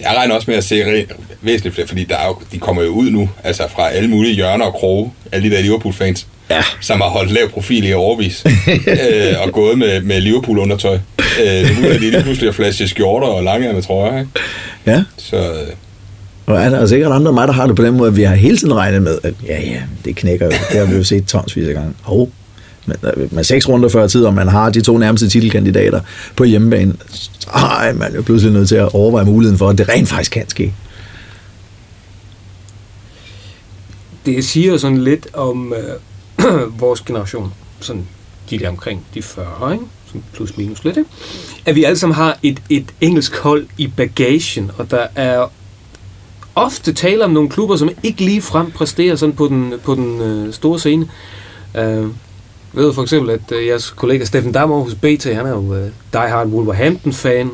Jeg regner også med at se væsentligt flere, fordi der er jo, de kommer jo ud nu, altså fra alle mulige hjørner og kroge, alle de der Liverpool-fans, Ja. som har holdt lav profil i overvis, øh, og gået med, med Liverpool-undertøj. Øh, nu er de lige pludselig at flashe skjorter og lange med trøjer, ikke? Ja, Så øh, og er der altså er sikkert andre end mig, der har det på den måde, at vi har hele tiden regnet med, at ja, ja, det knækker jo. Det har vi jo set tonsvis af gange. Oh. Men med seks runder før tid, og man har de to nærmeste titelkandidater på hjemmebane, så er man jo pludselig nødt til at overveje muligheden for, at det rent faktisk kan ske. det siger sådan lidt om øh, vores generation, sådan de der omkring de 40, ikke? Sådan plus minus lidt, ikke? at vi alle sammen har et, et engelsk hold i bagagen, og der er ofte tale om nogle klubber, som ikke lige frem præsterer sådan på den, på den øh, store scene. Øh, jeg ved for eksempel, at øh, jeres kollega Steffen Dammer hos BT, han er jo øh, diehard Wolverhampton-fan.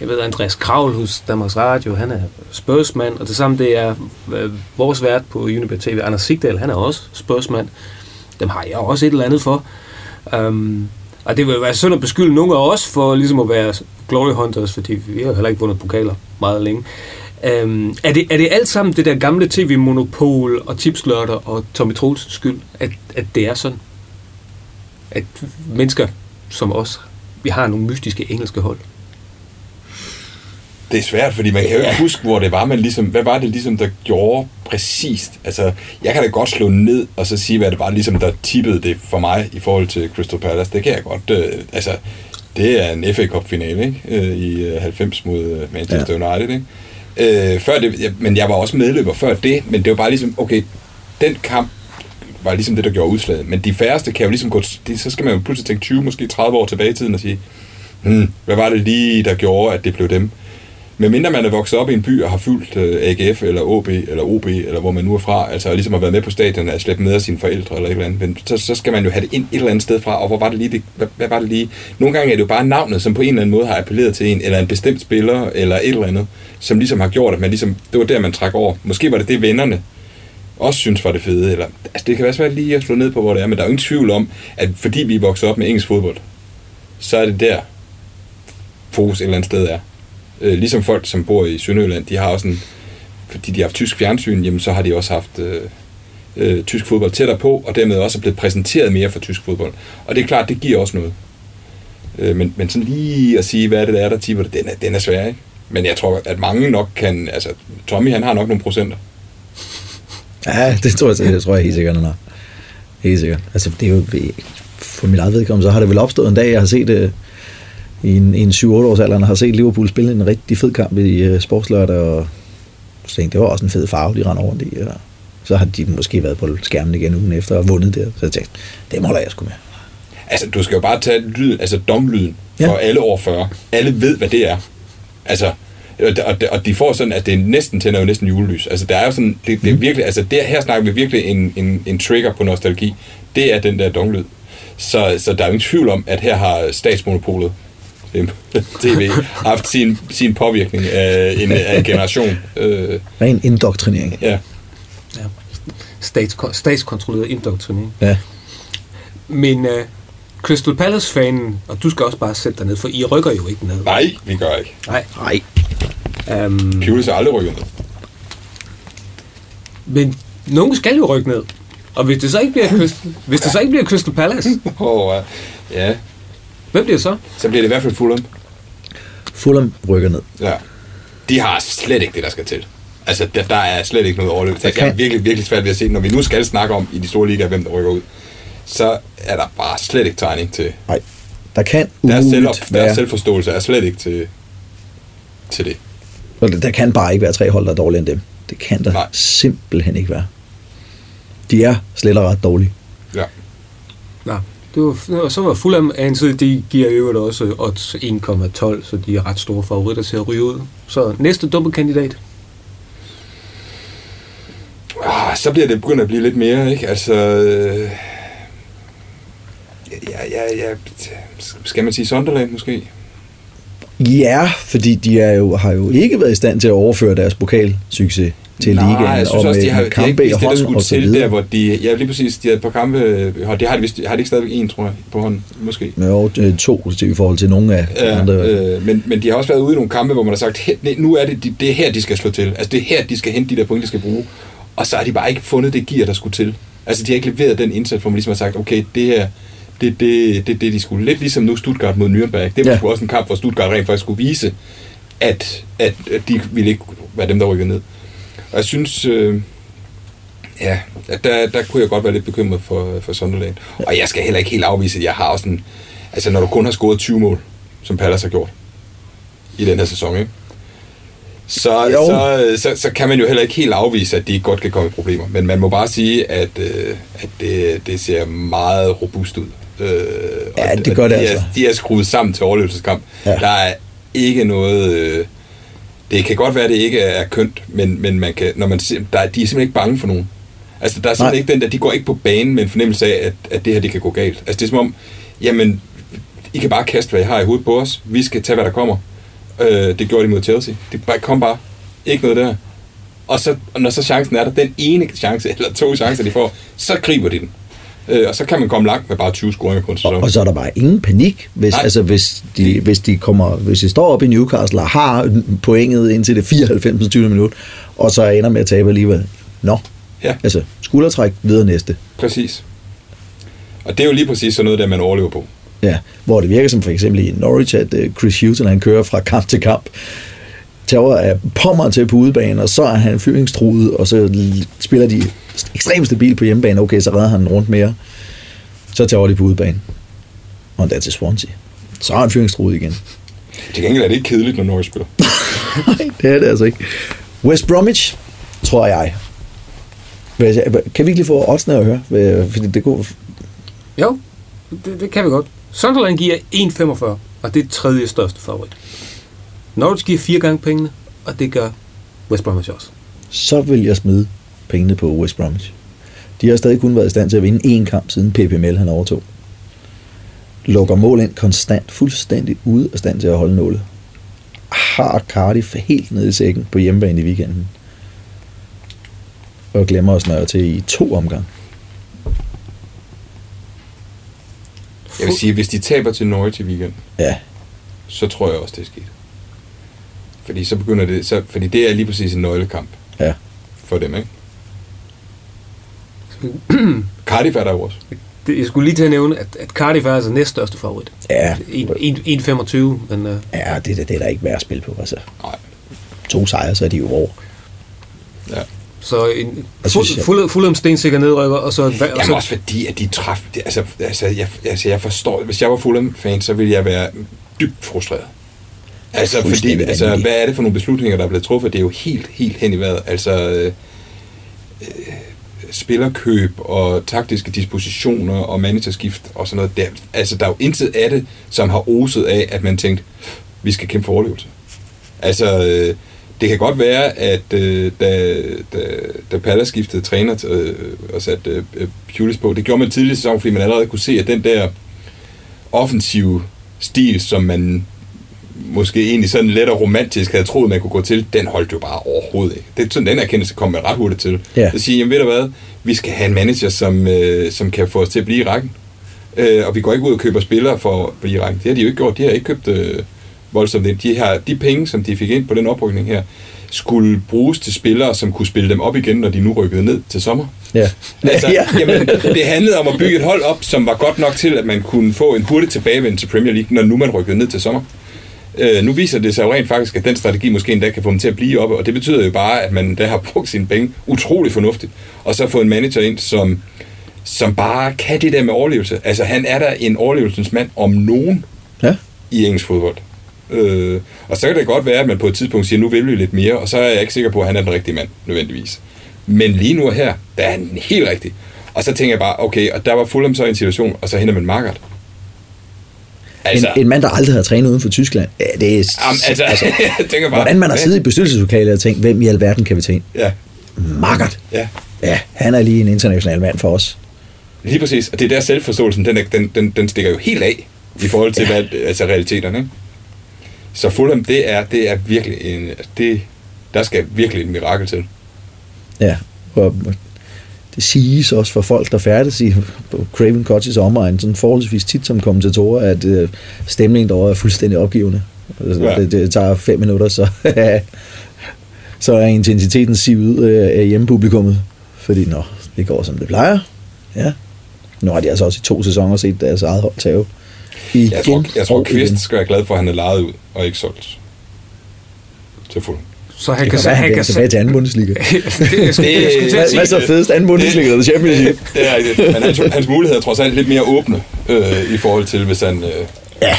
Jeg ved, Andreas Kravl hos Danmarks Radio, han er spørgsmand. og det samme det er øh, vores vært på Unibet TV, Anders Sigdal, han er også spørgsmand. Dem har jeg også et eller andet for. Um, og det vil være synd at beskylde nogle af os for ligesom at være glory hunters, fordi vi har heller ikke vundet pokaler meget længe. Um, er, det, er det alt sammen det der gamle tv-monopol og tipslørter og Tommy Troelsens skyld, at, at det er sådan? At mennesker som os, vi har nogle mystiske engelske hold. det er svært, fordi man kan jo ikke huske, hvor det var, man ligesom, hvad var det ligesom, der gjorde præcist? Altså, jeg kan da godt slå ned og så sige, hvad det var ligesom, der tippede det for mig i forhold til Crystal Palace. Det kan jeg godt, øh, altså, det er en FA Cup finale, ikke? Øh, i øh, 90 mod øh, Manchester ja. United, ikke? Øh, før det, men jeg var også medløber før det, men det var bare ligesom, okay, den kamp var ligesom det, der gjorde udslaget. Men de færreste kan jo ligesom gå, de, så skal man jo pludselig tænke 20, måske 30 år tilbage i tiden og sige, hmm, hvad var det lige, der gjorde, at det blev dem? Men mindre man er vokset op i en by og har fyldt øh, AGF eller OB eller OB, eller hvor man nu er fra, altså og ligesom har været med på stadion og slæbt med af sine forældre eller et eller andet, men så, så skal man jo have det ind et eller andet sted fra, og hvor var det lige, det, hvad, hvad var det lige? Nogle gange er det jo bare navnet, som på en eller anden måde har appelleret til en, eller en bestemt spiller, eller et eller andet, som ligesom har gjort, at man ligesom, det var der, man trak over. Måske var det det, vennerne også synes var det fede, eller, altså det kan være svært lige at slå ned på, hvor det er, men der er jo ingen tvivl om, at fordi vi er vokset op med engelsk fodbold, så er det der, fokus et eller andet sted er. Øh, ligesom folk, som bor i Sønderjylland, de har også en, fordi de har haft tysk fjernsyn, jamen så har de også haft øh, øh, tysk fodbold tættere på, og dermed også er blevet præsenteret mere for tysk fodbold. Og det er klart, det giver også noget. Øh, men, men sådan lige at sige, hvad er det er, der tipper det, den er, den er svær, ikke? Men jeg tror, at mange nok kan, altså Tommy han har nok nogle procenter. Ja, det tror jeg, det tror jeg helt sikkert, han har. Helt sikkert. Altså, det er jo, for mit eget vedkommende, så har det vel opstået en dag, jeg har set det i en, i en 7-8 års alder, har set Liverpool spille en rigtig fed kamp i uh, sportslørdag, og så tænkte, det var også en fed farve, de rendte rundt i. Og så har de måske været på skærmen igen ugen efter og vundet der. Så jeg tænkte, det holder jeg sgu med. Altså, du skal jo bare tage lyden, altså domlyden for Ja. alle over 40. Alle ved, hvad det er. Altså, og de- og de- får sådan, at det næsten tænder jo næsten julelys. Altså, der er jo sådan, det, det er virkelig, altså, det, her snakker vi virkelig en, en, en trigger på nostalgi. Det er den der donglyd. Så, så der er jo ingen tvivl om, at her har statsmonopolet øh, TV haft sin, sin påvirkning af en, af en generation. Øh, Ren indoktrinering. ja. Ja. Statsko- statskontrolleret indoktrinering. Ja. Men uh, Crystal Palace-fanen, og du skal også bare sætte dig ned, for I rykker jo ikke ned. Nej, vi gør ikke. Nej. Nej. Um, Pulis er aldrig rykket ned. men nogen skal jo rykke ned. Og hvis det så ikke bliver Crystal, hvis det så ikke bliver Crystal Palace, Oh, ja, hvem bliver det så? så bliver det i hvert fald Fulham. Fulham rykker ned. Ja. De har slet ikke det, der skal til. Altså, der, der er slet ikke noget overløb. Jeg kan- er virkelig, virkelig svært ved at se, når vi nu skal snakke om i de store ligaer, hvem der rykker ud, så er der bare slet ikke tegning til. Nej. Der kan Deres, selv, deres være, selvforståelse er slet ikke til, til det. og der kan bare ikke være tre hold, der er dårligere end dem. Det kan der Nej. simpelthen ikke være. De er slet og ret dårlige. Ja. Det var, og så var Fulham ansigt, de giver i øvrigt også odds 1,12, så de er ret store favoritter til at ryge ud. Så næste dumme kandidat. Ah, så bliver det begyndt at blive lidt mere, ikke? Altså... øh, Ja, ja, ja, skal man sige Sunderland måske? Ja, fordi de er jo, har jo ikke været i stand til at overføre deres pokalsucces til Nej, ligaen. jeg synes og også, de har, de har ikke vist det, der skulle til, der hvor de... Ja, lige præcis, de har et par kampe... og Det har de, vist, har de ikke stadigvæk en, tror jeg, på hånden, måske. Jo, øh, to til i forhold til nogle af Ja, andre. øh, men, men de har også været ude i nogle kampe, hvor man har sagt, "Her- nej, nu er det, de- det er her, de skal slå til. Altså, det er her, de skal hente de der point, de skal bruge. Og så har de bare ikke fundet det gear, der skulle til. Altså, de har ikke leveret den indsats, hvor man ligesom har sagt, okay, det her, det det, det, det, de skulle. Lidt ligesom nu Stuttgart mod Nürnberg. Det var ja. også en kamp, hvor Stuttgart rent faktisk skulle vise, at, at, at de ville ikke være dem, der rykkede ned. Og jeg synes, øh, ja, der, der kunne jeg godt være lidt bekymret for, for Sunderland. Og jeg skal heller ikke helt afvise, at jeg har også en... Altså, når du kun har scoret 20 mål, som Palace har gjort i den her sæson, ikke? Så, Jo. så, så, så kan man jo heller ikke helt afvise, at de godt kan komme i problemer. Men man må bare sige, at, øh, at det, det ser meget robust ud. Øh, Ja, og- det gør det de altså. Er, de er skruet sammen til overlevelseskamp. Ja. Der er ikke noget... Øh, det kan godt være, at det ikke er kønt, men, men man kan, når man der, er- de er simpelthen ikke bange for nogen. Altså, der er simpelthen Nej. ikke den der, de går ikke på banen med en fornemmelse af, at, at det her, det kan gå galt. Altså, det er som om, jamen, I kan bare kaste, hvad I har i hovedet på os. Vi skal tage, hvad der kommer. Øh, det gjorde de mod Chelsea. Det bare, kom bare. Ikke noget der. Og, så, når så chancen er der, den ene chance, eller to chancer, de får, så griber de den. Øh, og så kan man komme langt med bare 20 scoringer på en sæson. Og, og så er der bare ingen panik, hvis, Nej. altså, hvis, de, hvis, de kommer, hvis de står op i Newcastle og har pointet indtil det 94. 20. minut, og så ender med at tabe alligevel. Nå, Ja. altså skuldertræk videre næste. Præcis. Og det er jo lige præcis sådan noget, der man overlever på. Ja, hvor det virker som for eksempel i Norwich, at øh, Chris Hutton, han kører fra kamp til kamp, tager af pommer til på udebane, og så er han fyringstruet, og så spiller de ekstremt stabilt på hjemmebane. Okay, så redder han en rundt mere. Så tager de på udebane. Og endda til Swansea. Så er han fyringstruet igen. Til gengæld er det ikke kedeligt, når Norwich spiller. Nej, det er det altså ikke. West Bromwich, tror jeg. Kan vi ikke lige få oddsene at høre? Fordi det kunne... Jo, det, det kan vi godt. Sunderland giver 1,45, og det er tredje største favorit. Norwich giver fire gange pengene, og det gør West Bromwich også. Så vil jeg smide pengene på West Bromwich. De har stadig kun været i stand til at vinde én kamp, siden PP Mel han overtog. Lukker mål ind konstant, fuldstændig ude af stand til at holde nålet. Har Cardiff helt nede i sækken på hjemmebane i weekenden. Og glemmer at snøre til i to omgang. Jeg vil sige, hvis de taber til Norwich i weekenden, Ja, så tror jeg også, det er sket. Fordi så begynder det, så, fordi det er lige præcis en nøglekamp ja. for dem, ikke? Cardiff er der også. Det, jeg skulle lige til at nævne, at, at Cardiff er altså næststørste favorit. Ja, 1,25, men uh, ja det, det, det er der ikke værd at spille på. Altså, Nej. to sejre, så er de jo over. Ja. så en fuld, jeg- fuld, Fulham stensikker nedrykker, og så, og Jamen så også fordi, at de træf... Altså, altså, jeg, altså, jeg forstår... Hvis jeg var Fulham-fan, så ville jeg være dybt frustreret. Altså, fordi, altså, vanvittigt. hvad er det for nogle beslutninger, der er blevet truffet? Det er jo helt, helt hen i vejret. Altså, øh, øh, spillerkøb og taktiske dispositioner og managerskift og sådan noget. Der, altså, der er jo intet af det, som har oset af, at man tænkte, vi skal kæmpe for overlevelse. Altså, øh, det kan godt være, at øh, da, da, da Palla skiftede træner øh, og satte øh, Pulis på, det gjorde man tidligere sæson, fordi man allerede kunne se, at den der offensive stil, som man måske egentlig sådan let og romantisk havde troet, man kunne gå til, den holdt jo bare overhovedet ikke. Det, sådan, den erkendelse kom man ret hurtigt til. Ja. At sige, jamen ved du hvad, vi skal have en manager, som, øh, som kan få os til at blive i rækken. Øh, og vi går ikke ud og køber spillere for at blive i rækken. Det har de jo ikke gjort. De har ikke købt øh, voldsomt ind. De, har, de penge, som de fik ind på den oprykning her, skulle bruges til spillere, som kunne spille dem op igen, når de nu rykkede ned til sommer. Ja. Altså, ja. jamen, det handlede om at bygge et hold op, som var godt nok til, at man kunne få en hurtig tilbagevend til Premier League, når nu man rykkede ned til sommer. Øh, nu viser det sig jo rent faktisk, at den strategi måske endda kan få dem til at blive oppe, og det betyder jo bare, at man der har brugt sine penge utrolig fornuftigt, og så fået en manager ind, som, som bare kan det der med overlevelse. Altså, han er der en overlevelsens mand om nogen ja. i engelsk fodbold. Øh, og så kan det godt være, at man på et tidspunkt siger, nu vil vi lidt mere, og så er jeg ikke sikker på, at han er den rigtige mand, nødvendigvis. Men lige nu her, der er han helt rigtig. Og så tænker jeg bare, okay, og der var Fulham så i en situation, og så henter man Margaret. Altså, en, en mand, der aldrig har trænet uden for Tyskland. Ja, det er, Jamen, altså, altså, jeg tænker bare, hvordan man har siddet i bestyrelseslokalet og tænkt, hvem i alverden kan vi tage ind? Ja. Margaret. Ja. Ja, han er lige en international mand for os. Lige præcis, og det er der selvforståelsen, den, den, den, den stikker jo helt af i forhold til ja. hvad, altså realiteterne. Ikke? Så Fulham, det er, det er virkelig en, det, der skal virkelig et mirakel til. Ja, og det siges også for folk, der færdes i på Craven Cottage omegn, sådan forholdsvis tit som kommentatorer, at øh, stemningen derovre er fuldstændig opgivende. Altså, ja. det, det tager fem minutter, så, så er intensiteten sivet ud af hjemmepublikummet. Fordi, nå, det går som det plejer. Ja. Nu har de altså også i to sæsoner set deres eget hold tage I jeg tror, jeg tror Kvist skal være glad for, at han er lejet ud og ikke solgt til Fulham. Så han det kan, kan være, han kan tilbage til anden Bundesliga. det, det, det, hvad, hvad så fedest anden Bundesliga eller Champions Det, det er rigtigt. Men hans, hans muligheder er trods alt lidt mere åbne øh, i forhold til, hvis han... Øh, ja.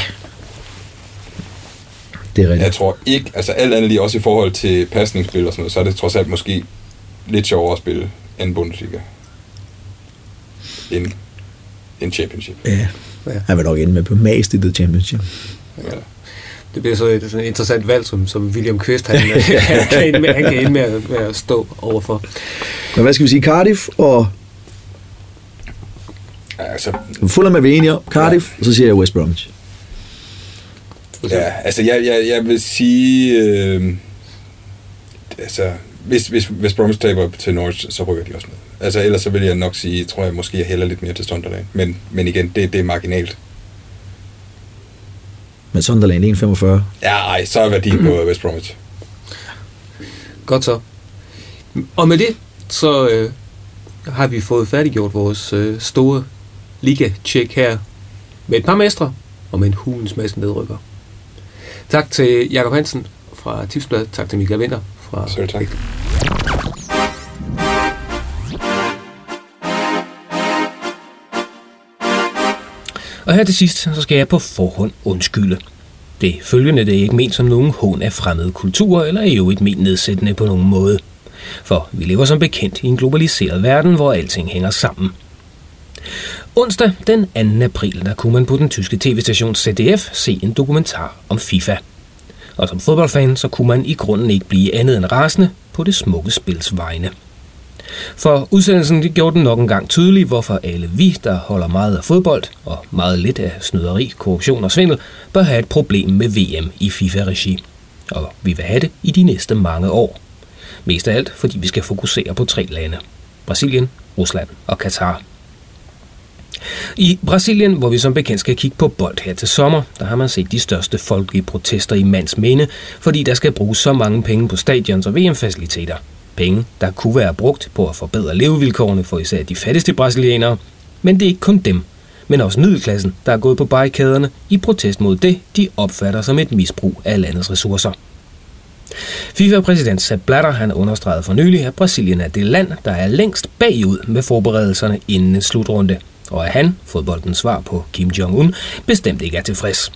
Det er rigtigt. Jeg tror ikke, altså alt andet lige også i forhold til pasningsspil og sådan noget, så er det trods alt måske lidt sjovere at spille anden Bundesliga end, end Championship. Ja. ja. Han vil nok ende med på mast i det Championship. Ja det bliver så et sådan et interessant valg, som, som William Kvist han, han, kan ende med, han kan ende med, at, med at stå overfor. Men hvad skal vi sige? Cardiff og... Altså, Fulham er vi enige om. Cardiff, ja. og så siger jeg West Bromwich. Ja, altså jeg, jeg, jeg vil sige... Øh, altså, hvis, hvis West Bromwich taber til Norwich, så rykker de også med. Altså ellers så vil jeg nok sige, tror jeg måske, jeg hælder lidt mere til Sunderland. Men, men igen, det, det er marginalt. Men Sunderland 1,45. Ja, ej, så er værdien på West Bromwich. Godt så. Og med det, så øh, har vi fået færdiggjort vores øh, store liga-check her med et par mestre og med en hulens masse nedrykker. Tak til Jakob Hansen fra Tipsbladet. Tak til Michael Winter fra Selv tak. Og her til sidst, så skal jeg på forhånd undskylde. Det følgende det er ikke ment som nogen hån af fremmede kulturer, eller er jo ikke ment nedsættende på nogen måde. For vi lever som bekendt i en globaliseret verden, hvor alting hænger sammen. Onsdag den 2. april, der kunne man på den tyske tv-station ZDF se en dokumentar om FIFA. Og som fodboldfan, så kunne man i grunden ikke blive andet end rasende på det smukke spils vegne. For udsendelsen det gjorde den nok en gang tydelig, hvorfor alle vi, der holder meget af fodbold og meget lidt af snyderi, korruption og svindel, bør have et problem med VM i FIFA-regi. Og vi vil have det i de næste mange år. Mest af alt, fordi vi skal fokusere på tre lande. Brasilien, Rusland og Katar. I Brasilien, hvor vi som bekendt skal kigge på bold her til sommer, der har man set de største folkelige protester i mands minde, fordi der skal bruges så mange penge på stadions og VM-faciliteter. Penge, der kunne være brugt på at forbedre levevilkårene for især de fattigste brasilianere. Men det er ikke kun dem, men også middelklassen, der er gået på barrikaderne i protest mod det, de opfatter som et misbrug af landets ressourcer. FIFA-præsident Sepp Blatter han understregede for nylig, at Brasilien er det land, der er længst bagud med forberedelserne inden en slutrunde, og at han, fodboldens svar på Kim Jong-un, bestemt ikke er tilfreds.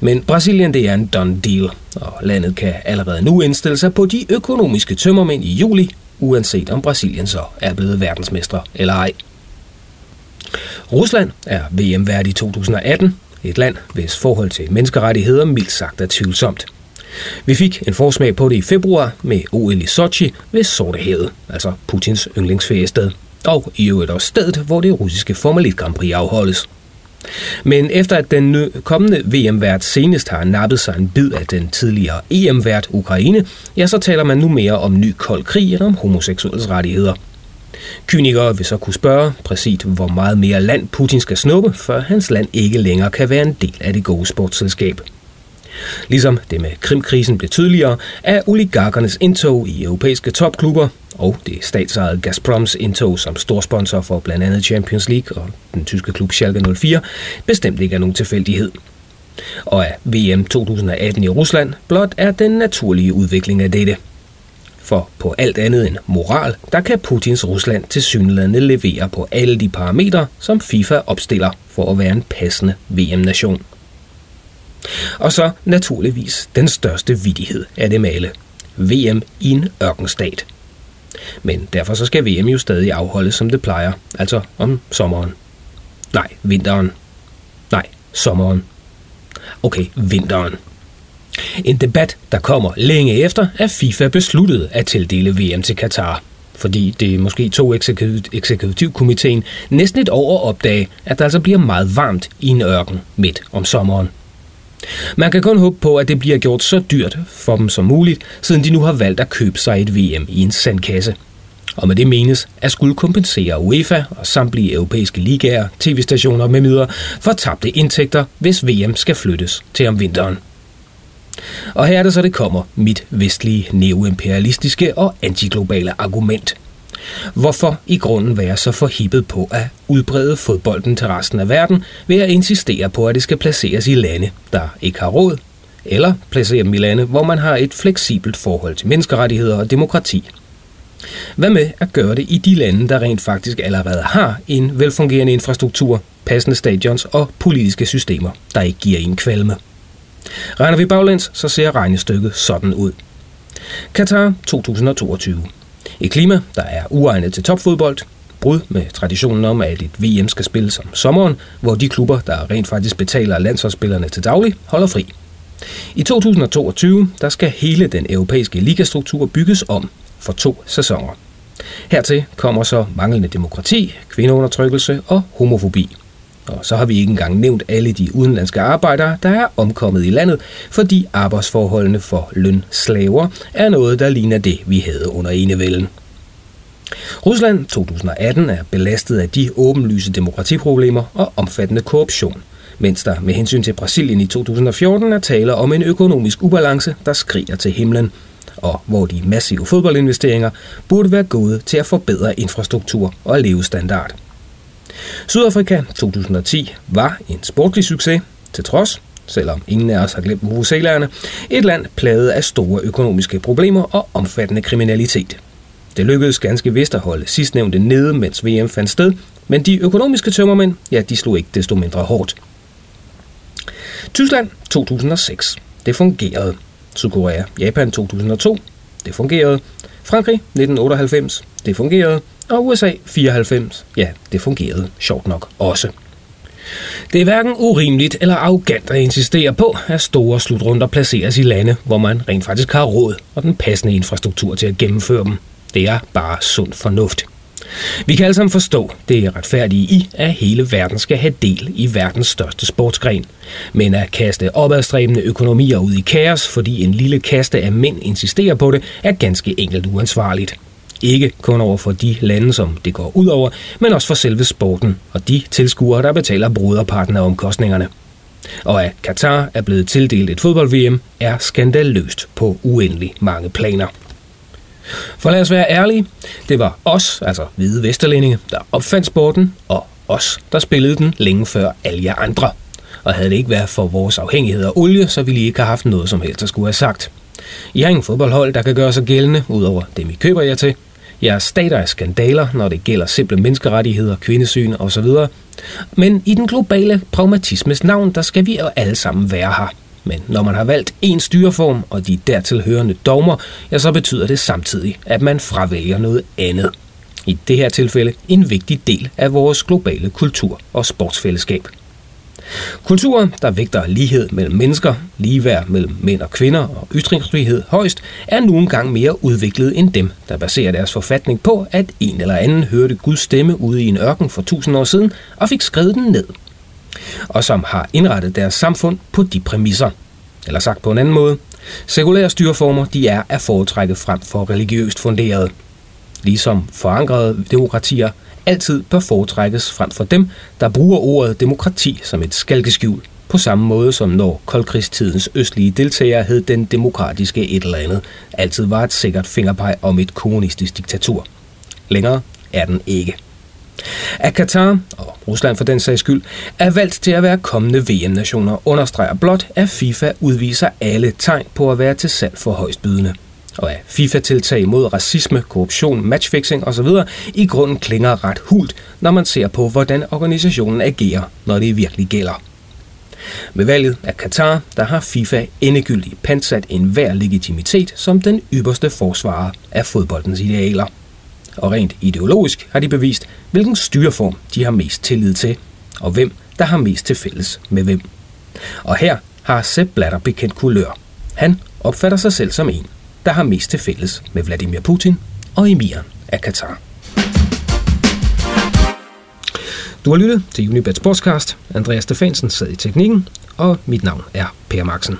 Men Brasilien det er en done deal, og landet kan allerede nu indstille sig på de økonomiske tømmermænd i juli, uanset om Brasilien så er blevet verdensmestre eller ej. Rusland er VM-vært i 2018, et land, hvis forhold til menneskerettigheder mildt sagt er tvivlsomt. Vi fik en forsmag på det i februar med OL i Sochi ved Sortehavet, altså Putins yndlingsferiested, og i øvrigt også stedet, hvor det russiske Formel 1 Grand Prix afholdes. Men efter at den kommende VM-vært senest har nappet sig en bid af den tidligere EM-vært Ukraine, ja, så taler man nu mere om ny kold krig end om homoseksuelles rettigheder. Kynikere vil så kunne spørge præcis, hvor meget mere land Putin skal snuppe, før hans land ikke længere kan være en del af det gode sportsselskab. Ligesom det med Krimkrisen blev tydeligere, er oligarkernes indtog i europæiske topklubber og det statsejede Gazproms indtog som storsponsor for blandt andet Champions League og den tyske klub Schalke 04 bestemt ikke er nogen tilfældighed. Og af VM 2018 i Rusland blot er den naturlige udvikling af dette. For på alt andet end moral, der kan Putins Rusland til synlædende levere på alle de parametre, som FIFA opstiller for at være en passende VM-nation. Og så naturligvis den største vidighed af det male. VM i en ørkenstat. Men derfor så skal VM jo stadig afholdes, som det plejer, altså om sommeren. Nej, vinteren. Nej, sommeren. Okay, vinteren. En debat, der kommer længe efter, at FIFA besluttede at tildele VM til Katar. Fordi det måske tog eksekutivkomiteen næsten et år at opdage, at der altså bliver meget varmt i en ørken midt om sommeren. Man kan kun håbe på, at det bliver gjort så dyrt for dem som muligt, siden de nu har valgt at købe sig et VM i en sandkasse. Og med det menes at skulle kompensere UEFA og samtlige europæiske ligaer, tv-stationer med midler for tabte indtægter, hvis VM skal flyttes til om vinteren. Og her er det så, det kommer mit vestlige neoimperialistiske og antiglobale argument – Hvorfor i grunden være så forhippet på at udbrede fodbolden til resten af verden ved at insistere på, at det skal placeres i lande, der ikke har råd, eller placere dem i lande, hvor man har et fleksibelt forhold til menneskerettigheder og demokrati. Hvad med at gøre det i de lande, der rent faktisk allerede har en velfungerende infrastruktur, passende stadions og politiske systemer, der ikke giver en kvalme? Regner vi baglæns, så ser regnestykket sådan ud. Qatar 2022. Et klima, der er uegnet til topfodbold, brud med traditionen om, at et VM skal spilles om sommeren, hvor de klubber, der rent faktisk betaler landsholdsspillerne til daglig, holder fri. I 2022 der skal hele den europæiske ligastruktur bygges om for to sæsoner. Hertil kommer så manglende demokrati, kvindeundertrykkelse og homofobi. Og så har vi ikke engang nævnt alle de udenlandske arbejdere, der er omkommet i landet, fordi arbejdsforholdene for lønslaver er noget, der ligner det, vi havde under enevælden. Rusland 2018 er belastet af de åbenlyse demokratiproblemer og omfattende korruption, mens der med hensyn til Brasilien i 2014 er tale om en økonomisk ubalance, der skriger til himlen, og hvor de massive fodboldinvesteringer burde være gået til at forbedre infrastruktur og levestandard. Sydafrika 2010 var en sportlig succes, til trods, selvom ingen af os har glemt muselærerne, et land plaget af store økonomiske problemer og omfattende kriminalitet. Det lykkedes ganske vist at holde sidstnævnte nede, mens VM fandt sted, men de økonomiske tømmermænd, ja, de slog ikke desto mindre hårdt. Tyskland 2006. Det fungerede. Sydkorea, Japan 2002. Det fungerede. Frankrig 1998. Det fungerede. Og USA 94, ja, det fungerede sjovt nok også. Det er hverken urimeligt eller arrogant at insistere på, at store slutrunder placeres i lande, hvor man rent faktisk har råd og den passende infrastruktur til at gennemføre dem. Det er bare sund fornuft. Vi kan alle sammen forstå det er retfærdige i, at hele verden skal have del i verdens største sportsgren. Men at kaste opadstræbende økonomier ud i kaos, fordi en lille kaste af mænd insisterer på det, er ganske enkelt uansvarligt. Ikke kun over for de lande, som det går ud over, men også for selve sporten og de tilskuere, der betaler bruderparten af omkostningerne. Og at Katar er blevet tildelt et fodbold-VM, er skandaløst på uendelig mange planer. For lad os være ærlige, det var os, altså hvide vesterlændinge, der opfandt sporten, og os, der spillede den længe før alle jer andre. Og havde det ikke været for vores afhængighed af olie, så ville I ikke have haft noget som helst at skulle have sagt. I har ingen fodboldhold, der kan gøre sig gældende, udover dem I køber jer til. Jeres stater er skandaler, når det gælder simple menneskerettigheder, kvindesyn osv. Men i den globale pragmatismes navn, der skal vi jo alle sammen være her. Men når man har valgt en styreform og de dertil hørende dogmer, ja, så betyder det samtidig, at man fravælger noget andet. I det her tilfælde en vigtig del af vores globale kultur- og sportsfællesskab. Kulturer, der vægter lighed mellem mennesker, ligeværd mellem mænd og kvinder og ytringsfrihed højst, er nogle engang mere udviklet end dem, der baserer deres forfatning på, at en eller anden hørte Guds stemme ude i en ørken for tusind år siden og fik skrevet den ned. Og som har indrettet deres samfund på de præmisser. Eller sagt på en anden måde, sekulære styreformer de er at foretrække frem for religiøst funderet. Ligesom forankrede demokratier altid bør foretrækkes frem for dem, der bruger ordet demokrati som et skalkeskjul, på samme måde som når koldkrigstidens østlige deltagere hed den demokratiske et eller andet, altid var et sikkert fingerpeg om et kommunistisk diktatur. Længere er den ikke. At Katar, og Rusland for den sags skyld, er valgt til at være kommende VM-nationer, understreger blot, at FIFA udviser alle tegn på at være til salg for højstbydende og af FIFA-tiltag mod racisme, korruption, matchfixing osv. i grunden klinger ret hult, når man ser på, hvordan organisationen agerer, når det virkelig gælder. Med valget af Katar, der har FIFA endegyldigt pansat en hver legitimitet som den ypperste forsvarer af fodboldens idealer. Og rent ideologisk har de bevist, hvilken styreform de har mest tillid til, og hvem der har mest til fælles med hvem. Og her har Sepp Blatter bekendt kulør. Han opfatter sig selv som en der har mest til fælles med Vladimir Putin og emiren af Katar. Du har lyttet til Unibet Sportscast. Andreas Stefansen sad i teknikken, og mit navn er Per Maxen.